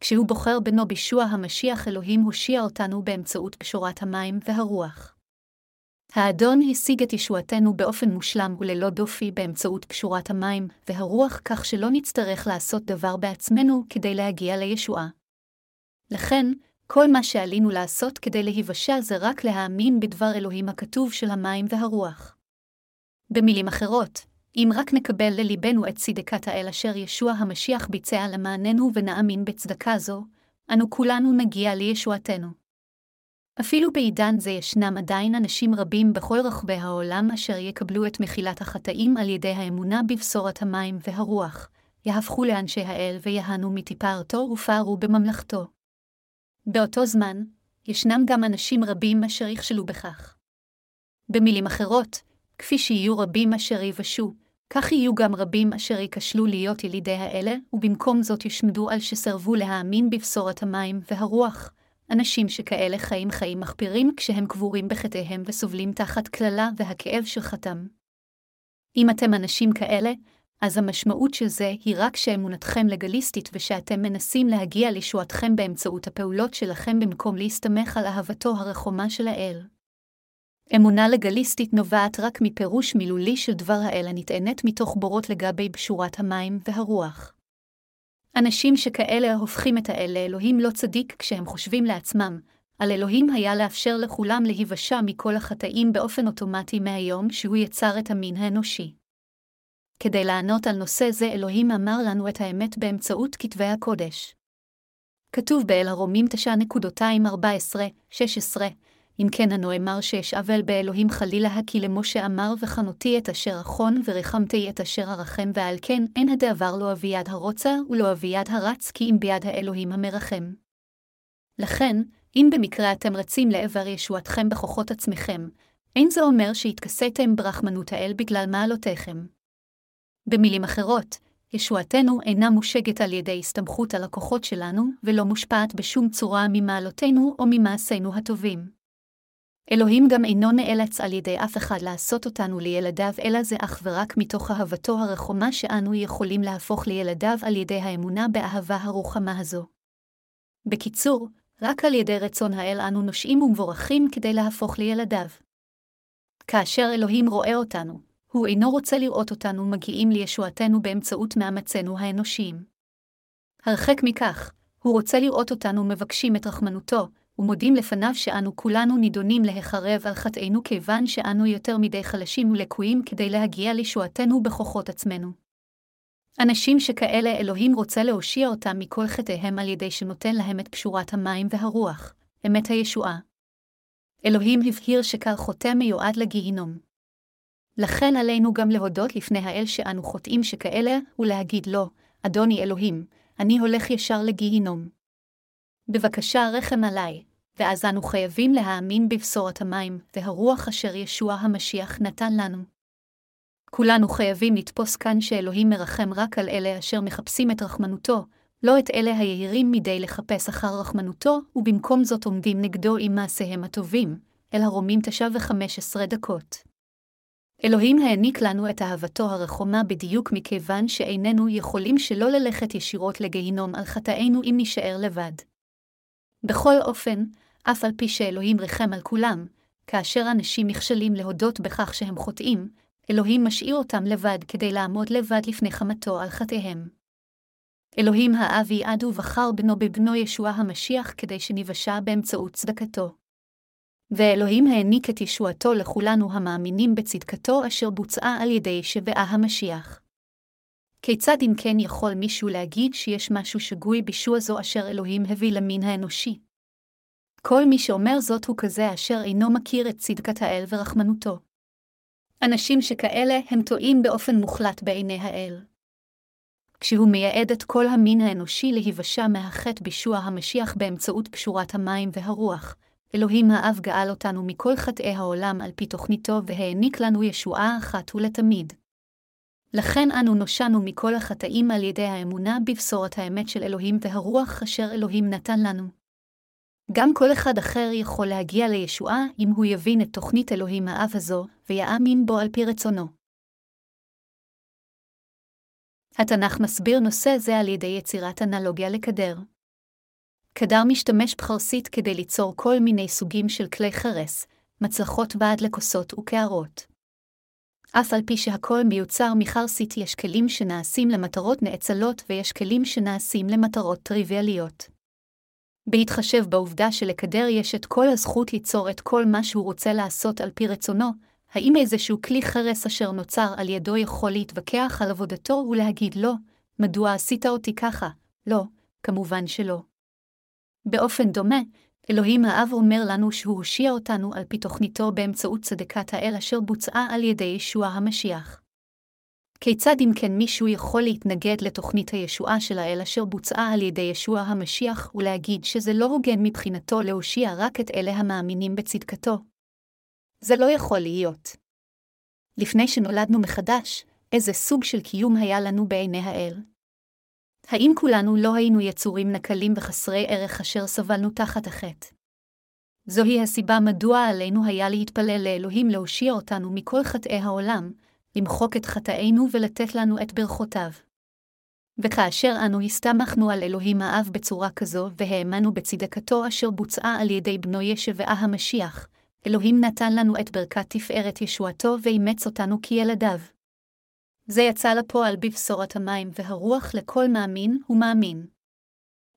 כשהוא בוחר בנו בישוע המשיח, אלוהים הושיע אותנו באמצעות פשורת המים והרוח. האדון השיג את ישועתנו באופן מושלם וללא דופי באמצעות פשורת המים והרוח, כך שלא נצטרך לעשות דבר בעצמנו כדי להגיע לישועה. לכן, כל מה שעלינו לעשות כדי להיוושע זה רק להאמין בדבר אלוהים הכתוב של המים והרוח. במילים אחרות, אם רק נקבל לליבנו את צדקת האל אשר ישוע המשיח ביצע למעננו ונאמין בצדקה זו, אנו כולנו נגיע לישועתנו. אפילו בעידן זה ישנם עדיין אנשים רבים בכל רחבי העולם אשר יקבלו את מחילת החטאים על ידי האמונה בבשורת המים והרוח, יהפכו לאנשי האל ויהנו מטיפרתו ופערו בממלכתו. באותו זמן, ישנם גם אנשים רבים אשר יכשלו בכך. במילים אחרות, כפי שיהיו רבים אשר יבשו, כך יהיו גם רבים אשר ייכשלו להיות ילידי האלה, ובמקום זאת יושמדו על שסרבו להאמין בבשורת המים והרוח. אנשים שכאלה חיים חיים מחפירים כשהם קבורים בחטאיהם וסובלים תחת קללה והכאב של חתם. אם אתם אנשים כאלה, אז המשמעות של זה היא רק שאמונתכם לגליסטית ושאתם מנסים להגיע לישועתכם באמצעות הפעולות שלכם במקום להסתמך על אהבתו הרחומה של האל. אמונה לגליסטית נובעת רק מפירוש מילולי של דבר האל הנטענת מתוך בורות לגבי בשורת המים והרוח. אנשים שכאלה הופכים את האל לאלוהים לא צדיק כשהם חושבים לעצמם, על אלוהים היה לאפשר לכולם להיוושע מכל החטאים באופן אוטומטי מהיום שהוא יצר את המין האנושי. כדי לענות על נושא זה, אלוהים אמר לנו את האמת באמצעות כתבי הקודש. כתוב באל הרומים 9.214-16, אם כן הנאמר שאשאבל באלוהים חלילה כי למשה אמר וחנותי את אשר אחון וריחמתי את אשר ארחם ועל כן אין הדעבר לא אביד הרוצה ולא אביד הרץ כי אם ביד האלוהים המרחם. לכן, אם במקרה אתם רצים לעבר ישועתכם בכוחות עצמכם, אין זה אומר שהתכסיתם ברחמנות האל בגלל מעלותיכם. במילים אחרות, ישועתנו אינה מושגת על ידי הסתמכות על הכוחות שלנו, ולא מושפעת בשום צורה ממעלותינו או ממעשינו הטובים. אלוהים גם אינו נאלץ על ידי אף אחד לעשות אותנו לילדיו, אלא זה אך ורק מתוך אהבתו הרחומה שאנו יכולים להפוך לילדיו על ידי האמונה באהבה הרוחמה הזו. בקיצור, רק על ידי רצון האל אנו נושעים ומבורכים כדי להפוך לילדיו. כאשר אלוהים רואה אותנו, הוא אינו רוצה לראות אותנו מגיעים לישועתנו באמצעות מאמצינו האנושיים. הרחק מכך, הוא רוצה לראות אותנו מבקשים את רחמנותו, ומודים לפניו שאנו כולנו נידונים להחרב על חטאינו כיוון שאנו יותר מדי חלשים ולקויים כדי להגיע לישועתנו בכוחות עצמנו. אנשים שכאלה אלוהים רוצה להושיע אותם מכל חטאיהם על ידי שנותן להם את פשורת המים והרוח, אמת הישועה. אלוהים הבהיר שכל חוטא מיועד לגיהינום. לכן עלינו גם להודות לפני האל שאנו חוטאים שכאלה, ולהגיד לו, אדוני אלוהים, אני הולך ישר לגיהינום. בבקשה רחם עליי, ואז אנו חייבים להאמין בבשורת המים והרוח אשר ישוע המשיח נתן לנו. כולנו חייבים לתפוס כאן שאלוהים מרחם רק על אלה אשר מחפשים את רחמנותו, לא את אלה היהירים מדי לחפש אחר רחמנותו, ובמקום זאת עומדים נגדו עם מעשיהם הטובים, אל הרומים תשע וחמש עשרה דקות. אלוהים העניק לנו את אהבתו הרחומה בדיוק מכיוון שאיננו יכולים שלא ללכת ישירות לגיהינום על חטאינו אם נישאר לבד. בכל אופן, אף על פי שאלוהים ריחם על כולם, כאשר אנשים נכשלים להודות בכך שהם חוטאים, אלוהים משאיר אותם לבד כדי לעמוד לבד לפני חמתו על חטאיהם. אלוהים האב יעד ובחר בנו בבנו ישוע המשיח כדי שניוושע באמצעות צדקתו. ואלוהים העניק את ישועתו לכולנו המאמינים בצדקתו אשר בוצעה על ידי שבעה המשיח. כיצד אם כן יכול מישהו להגיד שיש משהו שגוי בישוע זו אשר אלוהים הביא למין האנושי? כל מי שאומר זאת הוא כזה אשר אינו מכיר את צדקת האל ורחמנותו. אנשים שכאלה הם טועים באופן מוחלט בעיני האל. כשהוא מייעד את כל המין האנושי להיוושע מהחטא בישוע המשיח באמצעות פשורת המים והרוח, אלוהים האב גאל אותנו מכל חטאי העולם על פי תוכניתו והעניק לנו ישועה אחת ולתמיד. לכן אנו נושענו מכל החטאים על ידי האמונה בבשורת האמת של אלוהים והרוח אשר אלוהים נתן לנו. גם כל אחד אחר יכול להגיע לישועה אם הוא יבין את תוכנית אלוהים האב הזו, ויאמין בו על פי רצונו. התנ"ך מסביר נושא זה על ידי יצירת אנלוגיה לקדר. קדר משתמש בחרסית כדי ליצור כל מיני סוגים של כלי חרס, מצלחות ועד לכוסות וקערות. אף על פי שהכל מיוצר מחרסית יש כלים שנעשים למטרות נאצלות ויש כלים שנעשים למטרות טריוויאליות. בהתחשב בעובדה שלקדר יש את כל הזכות ליצור את כל מה שהוא רוצה לעשות על פי רצונו, האם איזשהו כלי חרס אשר נוצר על ידו יכול להתווכח על עבודתו ולהגיד לא, מדוע עשית אותי ככה? לא, כמובן שלא. באופן דומה, אלוהים האב אומר לנו שהוא הושיע אותנו על פי תוכניתו באמצעות צדקת האל אשר בוצעה על ידי ישוע המשיח. כיצד אם כן מישהו יכול להתנגד לתוכנית הישועה של האל אשר בוצעה על ידי ישוע המשיח ולהגיד שזה לא הוגן מבחינתו להושיע רק את אלה המאמינים בצדקתו? זה לא יכול להיות. לפני שנולדנו מחדש, איזה סוג של קיום היה לנו בעיני האל? האם כולנו לא היינו יצורים נקלים וחסרי ערך אשר סבלנו תחת החטא? זוהי הסיבה מדוע עלינו היה להתפלל לאלוהים להושיע אותנו מכל חטאי העולם, למחוק את חטאינו ולתת לנו את ברכותיו. וכאשר אנו הסתמכנו על אלוהים האב בצורה כזו, והאמנו בצדקתו אשר בוצעה על ידי בנו ישבעה המשיח, אלוהים נתן לנו את ברכת תפארת ישועתו ואימץ אותנו כילדיו. זה יצא לפועל בבשורת המים והרוח לכל מאמין ומאמין.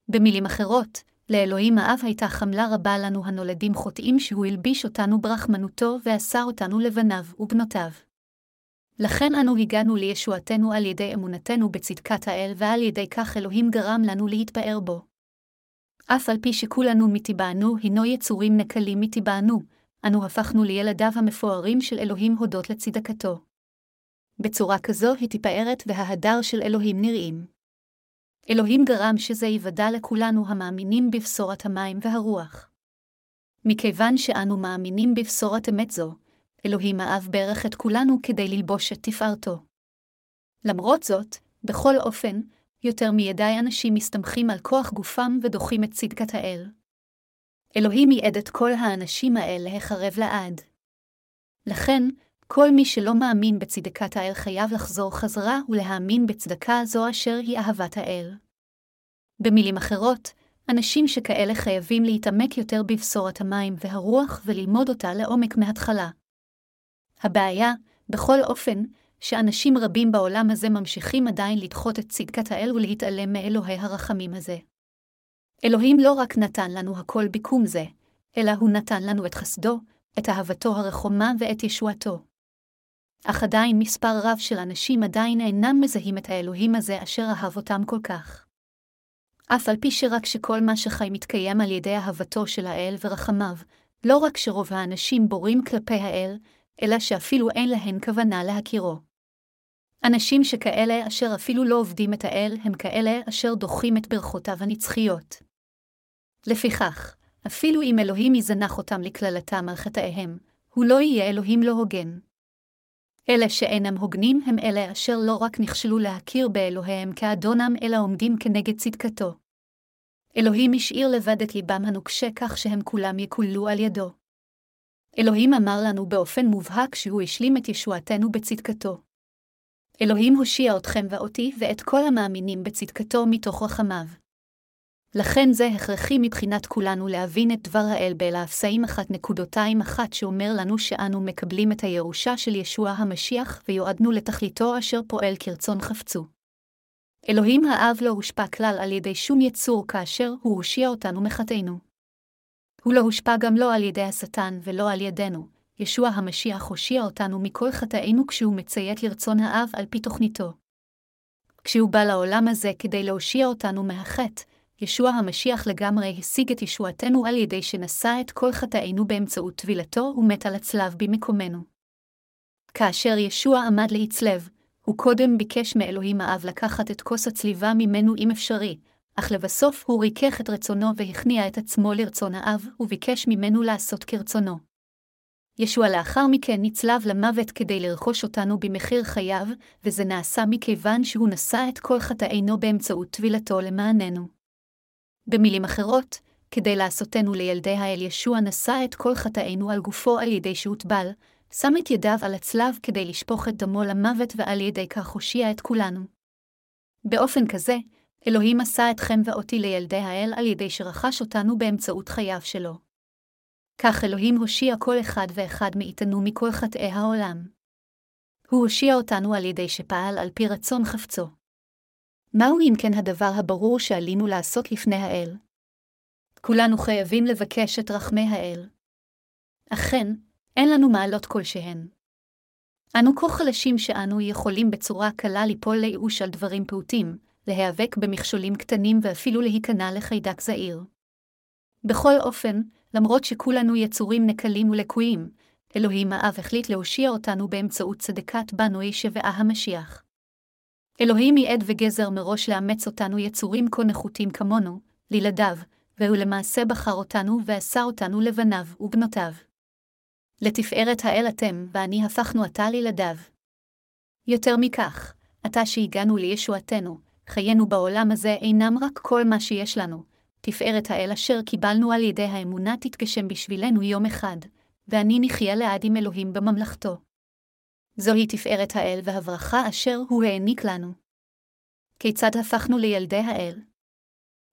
במילים אחרות, לאלוהים האב הייתה חמלה רבה לנו הנולדים חוטאים שהוא הלביש אותנו ברחמנותו ועשה אותנו לבניו ובנותיו. לכן אנו הגענו לישועתנו על ידי אמונתנו בצדקת האל, ועל ידי כך אלוהים גרם לנו להתפאר בו. אף על פי שכולנו מטבענו הינו יצורים נקלים מטבענו, אנו הפכנו לילדיו המפוארים של אלוהים הודות לצדקתו. בצורה כזו היא תפארת וההדר של אלוהים נראים. אלוהים גרם שזה יוודע לכולנו המאמינים בבשורת המים והרוח. מכיוון שאנו מאמינים בבשורת אמת זו, אלוהים האב ברך את כולנו כדי ללבוש את תפארתו. למרות זאת, בכל אופן, יותר מידי אנשים מסתמכים על כוח גופם ודוחים את צדקת האל. אלוהים ייעד את כל האנשים האלה להחרב לעד. לכן, כל מי שלא מאמין בצדקת האל חייב לחזור חזרה ולהאמין בצדקה זו אשר היא אהבת האל. במילים אחרות, אנשים שכאלה חייבים להתעמק יותר בבשורת המים והרוח וללמוד אותה לעומק מההתחלה. הבעיה, בכל אופן, שאנשים רבים בעולם הזה ממשיכים עדיין לדחות את צדקת האל ולהתעלם מאלוהי הרחמים הזה. אלוהים לא רק נתן לנו הכל ביקום זה, אלא הוא נתן לנו את חסדו, את אהבתו הרחומה ואת ישועתו. אך עדיין מספר רב של אנשים עדיין אינם מזהים את האלוהים הזה אשר אהב אותם כל כך. אף על פי שרק שכל מה שחי מתקיים על ידי אהבתו של האל ורחמיו, לא רק שרוב האנשים בורים כלפי האל, אלא שאפילו אין להן כוונה להכירו. אנשים שכאלה אשר אפילו לא עובדים את האל, הם כאלה אשר דוחים את ברכותיו הנצחיות. לפיכך, אפילו אם אלוהים יזנח אותם לקללתם על חטאיהם, הוא לא יהיה אלוהים לא הוגן. אלה שאינם הוגנים הם אלה אשר לא רק נכשלו להכיר באלוהיהם כאדונם, אלא עומדים כנגד צדקתו. אלוהים השאיר לבד את ליבם הנוקשה כך שהם כולם יקוללו על ידו. אלוהים אמר לנו באופן מובהק שהוא השלים את ישועתנו בצדקתו. אלוהים הושיע אתכם ואותי ואת כל המאמינים בצדקתו מתוך רחמיו. לכן זה הכרחי מבחינת כולנו להבין את דבר האל באלאפסאים אחת נקודותיים אחת שאומר לנו שאנו מקבלים את הירושה של ישוע המשיח ויועדנו לתכליתו אשר פועל כרצון חפצו. אלוהים האב לא הושפע כלל על ידי שום יצור כאשר הוא הושיע אותנו מחטאינו. הוא לא הושפע גם לא על ידי השטן ולא על ידינו. ישוע המשיח הושיע אותנו מכל חטאינו כשהוא מציית לרצון האב על פי תוכניתו. כשהוא בא לעולם הזה כדי להושיע אותנו מהחטא, ישוע המשיח לגמרי השיג את ישועתנו על ידי שנשא את כל חטאינו באמצעות טבילתו ומת על הצלב במקומנו. כאשר ישוע עמד להצלב, הוא קודם ביקש מאלוהים האב לקחת את כוס הצליבה ממנו אם אפשרי, אך לבסוף הוא ריכך את רצונו והכניע את עצמו לרצון האב, וביקש ממנו לעשות כרצונו. ישוע לאחר מכן נצלב למוות כדי לרכוש אותנו במחיר חייו, וזה נעשה מכיוון שהוא נשא את כל חטאינו באמצעות טבילתו למעננו. במילים אחרות, כדי לעשותנו לילדי האל ישוע נשא את כל חטאינו על גופו על ידי שהוטבל, שם את ידיו על הצלב כדי לשפוך את דמו למוות ועל ידי כך הושיע את כולנו. באופן כזה, אלוהים עשה אתכם ואותי לילדי האל על ידי שרכש אותנו באמצעות חייו שלו. כך אלוהים הושיע כל אחד ואחד מאיתנו מכל חטאי העולם. הוא הושיע אותנו על ידי שפעל על פי רצון חפצו. מהו אם כן הדבר הברור שעלינו לעשות לפני האל? כולנו חייבים לבקש את רחמי האל. אכן, אין לנו מעלות כלשהן. אנו כה חלשים שאנו יכולים בצורה קלה ליפול לייאוש על דברים פעוטים, להיאבק במכשולים קטנים ואפילו להיכנע לחיידק זעיר. בכל אופן, למרות שכולנו יצורים נקלים ולקויים, אלוהים האב החליט להושיע אותנו באמצעות צדקת בנוי שבעה המשיח. אלוהים ייעד וגזר מראש לאמץ אותנו יצורים כה נחותים כמונו, לילדיו, והוא למעשה בחר אותנו ועשה אותנו לבניו ובנותיו. לתפארת האל אתם ואני הפכנו עתה לילדיו. יותר מכך, עתה שהגענו לישועתנו, חיינו בעולם הזה אינם רק כל מה שיש לנו, תפארת האל אשר קיבלנו על ידי האמונה תתגשם בשבילנו יום אחד, ואני נחיה לעד עם אלוהים בממלכתו. זוהי תפארת האל והברכה אשר הוא העניק לנו. כיצד הפכנו לילדי האל?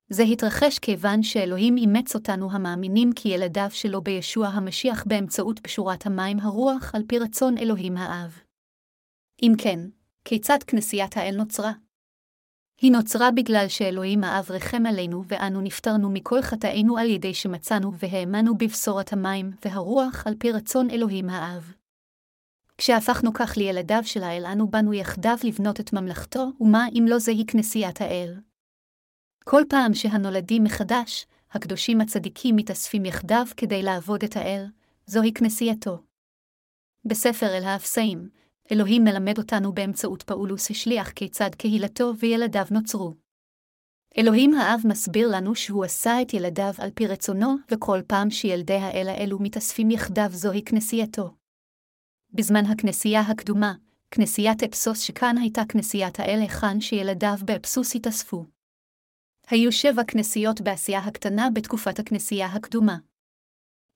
זה התרחש כיוון שאלוהים אימץ אותנו המאמינים כי ילדיו שלו בישוע המשיח באמצעות פשורת המים הרוח על פי רצון אלוהים האב. אם כן, כיצד כנסיית האל נוצרה? היא נוצרה בגלל שאלוהים האב רחם עלינו ואנו נפטרנו מכל חטאינו על ידי שמצאנו והאמנו בבשורת המים והרוח על פי רצון אלוהים האב. כשהפכנו כך לילדיו של האל, אנו באנו יחדיו לבנות את ממלכתו, ומה אם לא זהי כנסיית האל? כל פעם שהנולדים מחדש, הקדושים הצדיקים מתאספים יחדיו כדי לעבוד את האל, זוהי כנסייתו. בספר אל האפסאים, אלוהים מלמד אותנו באמצעות פאולוס השליח כיצד קהילתו וילדיו נוצרו. אלוהים האב מסביר לנו שהוא עשה את ילדיו על פי רצונו, וכל פעם שילדי האל האלו מתאספים יחדיו זוהי כנסייתו. בזמן הכנסייה הקדומה, כנסיית אפסוס שכאן הייתה כנסיית האל היכן שילדיו באפסוס התאספו. היו שבע כנסיות באסיה הקטנה בתקופת הכנסייה הקדומה.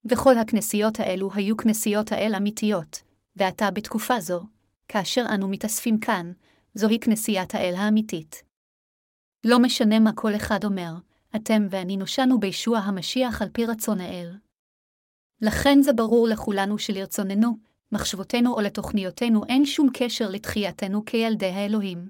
וכל הכנסיות האלו היו כנסיות האל אמיתיות, ועתה בתקופה זו, כאשר אנו מתאספים כאן, זוהי כנסיית האל האמיתית. לא משנה מה כל אחד אומר, אתם ואני נושענו בישוע המשיח על פי רצון האל. לכן זה ברור לכולנו שלרצוננו, מחשבותינו או לתוכניותינו אין שום קשר לתחייתנו כילדי האלוהים.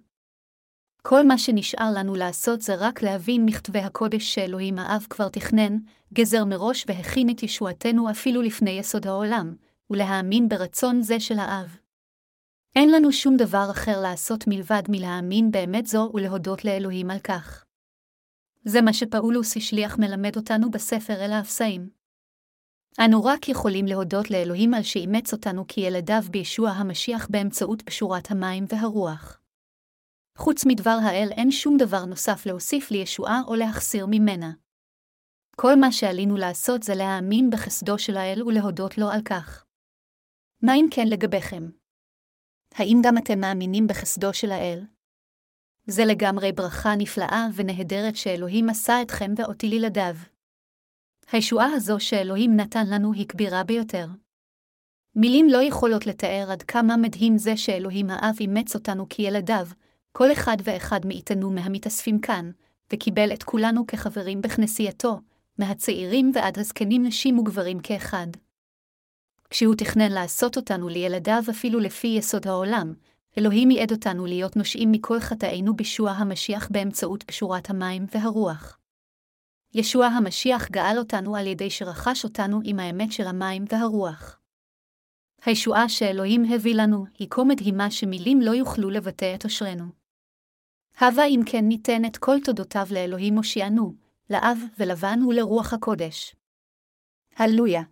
כל מה שנשאר לנו לעשות זה רק להבין מכתבי הקודש שאלוהים האב כבר תכנן, גזר מראש והכין את ישועתנו אפילו לפני יסוד העולם, ולהאמין ברצון זה של האב. אין לנו שום דבר אחר לעשות מלבד מלהאמין באמת זו ולהודות לאלוהים על כך. זה מה שפאולוס השליח מלמד אותנו בספר אל האפסאים. אנו רק יכולים להודות לאלוהים על שאימץ אותנו כילדיו בישוע המשיח באמצעות פשורת המים והרוח. חוץ מדבר האל אין שום דבר נוסף להוסיף לישועה או להחסיר ממנה. כל מה שעלינו לעשות זה להאמין בחסדו של האל ולהודות לו על כך. מה אם כן לגביכם? האם גם אתם מאמינים בחסדו של האל? זה לגמרי ברכה נפלאה ונהדרת שאלוהים עשה אתכם ואותי לילדיו. הישועה הזו שאלוהים נתן לנו היא כבירה ביותר. מילים לא יכולות לתאר עד כמה מדהים זה שאלוהים האב אימץ אותנו כילדיו, כל אחד ואחד מאיתנו מהמתאספים כאן, וקיבל את כולנו כחברים בכנסייתו, מהצעירים ועד הזקנים נשים וגברים כאחד. כשהוא תכנן לעשות אותנו לילדיו אפילו לפי יסוד העולם, אלוהים ייעד אותנו להיות נושעים מכל חטאינו בישוע המשיח באמצעות פשורת המים והרוח. ישוע המשיח גאל אותנו על ידי שרכש אותנו עם האמת של המים והרוח. הישועה שאלוהים הביא לנו היא כה מדהימה שמילים לא יוכלו לבטא את אשרנו. הבה אם כן ניתן את כל תודותיו לאלוהים הושיענו, לאב ולבן ולרוח הקודש. הללויה.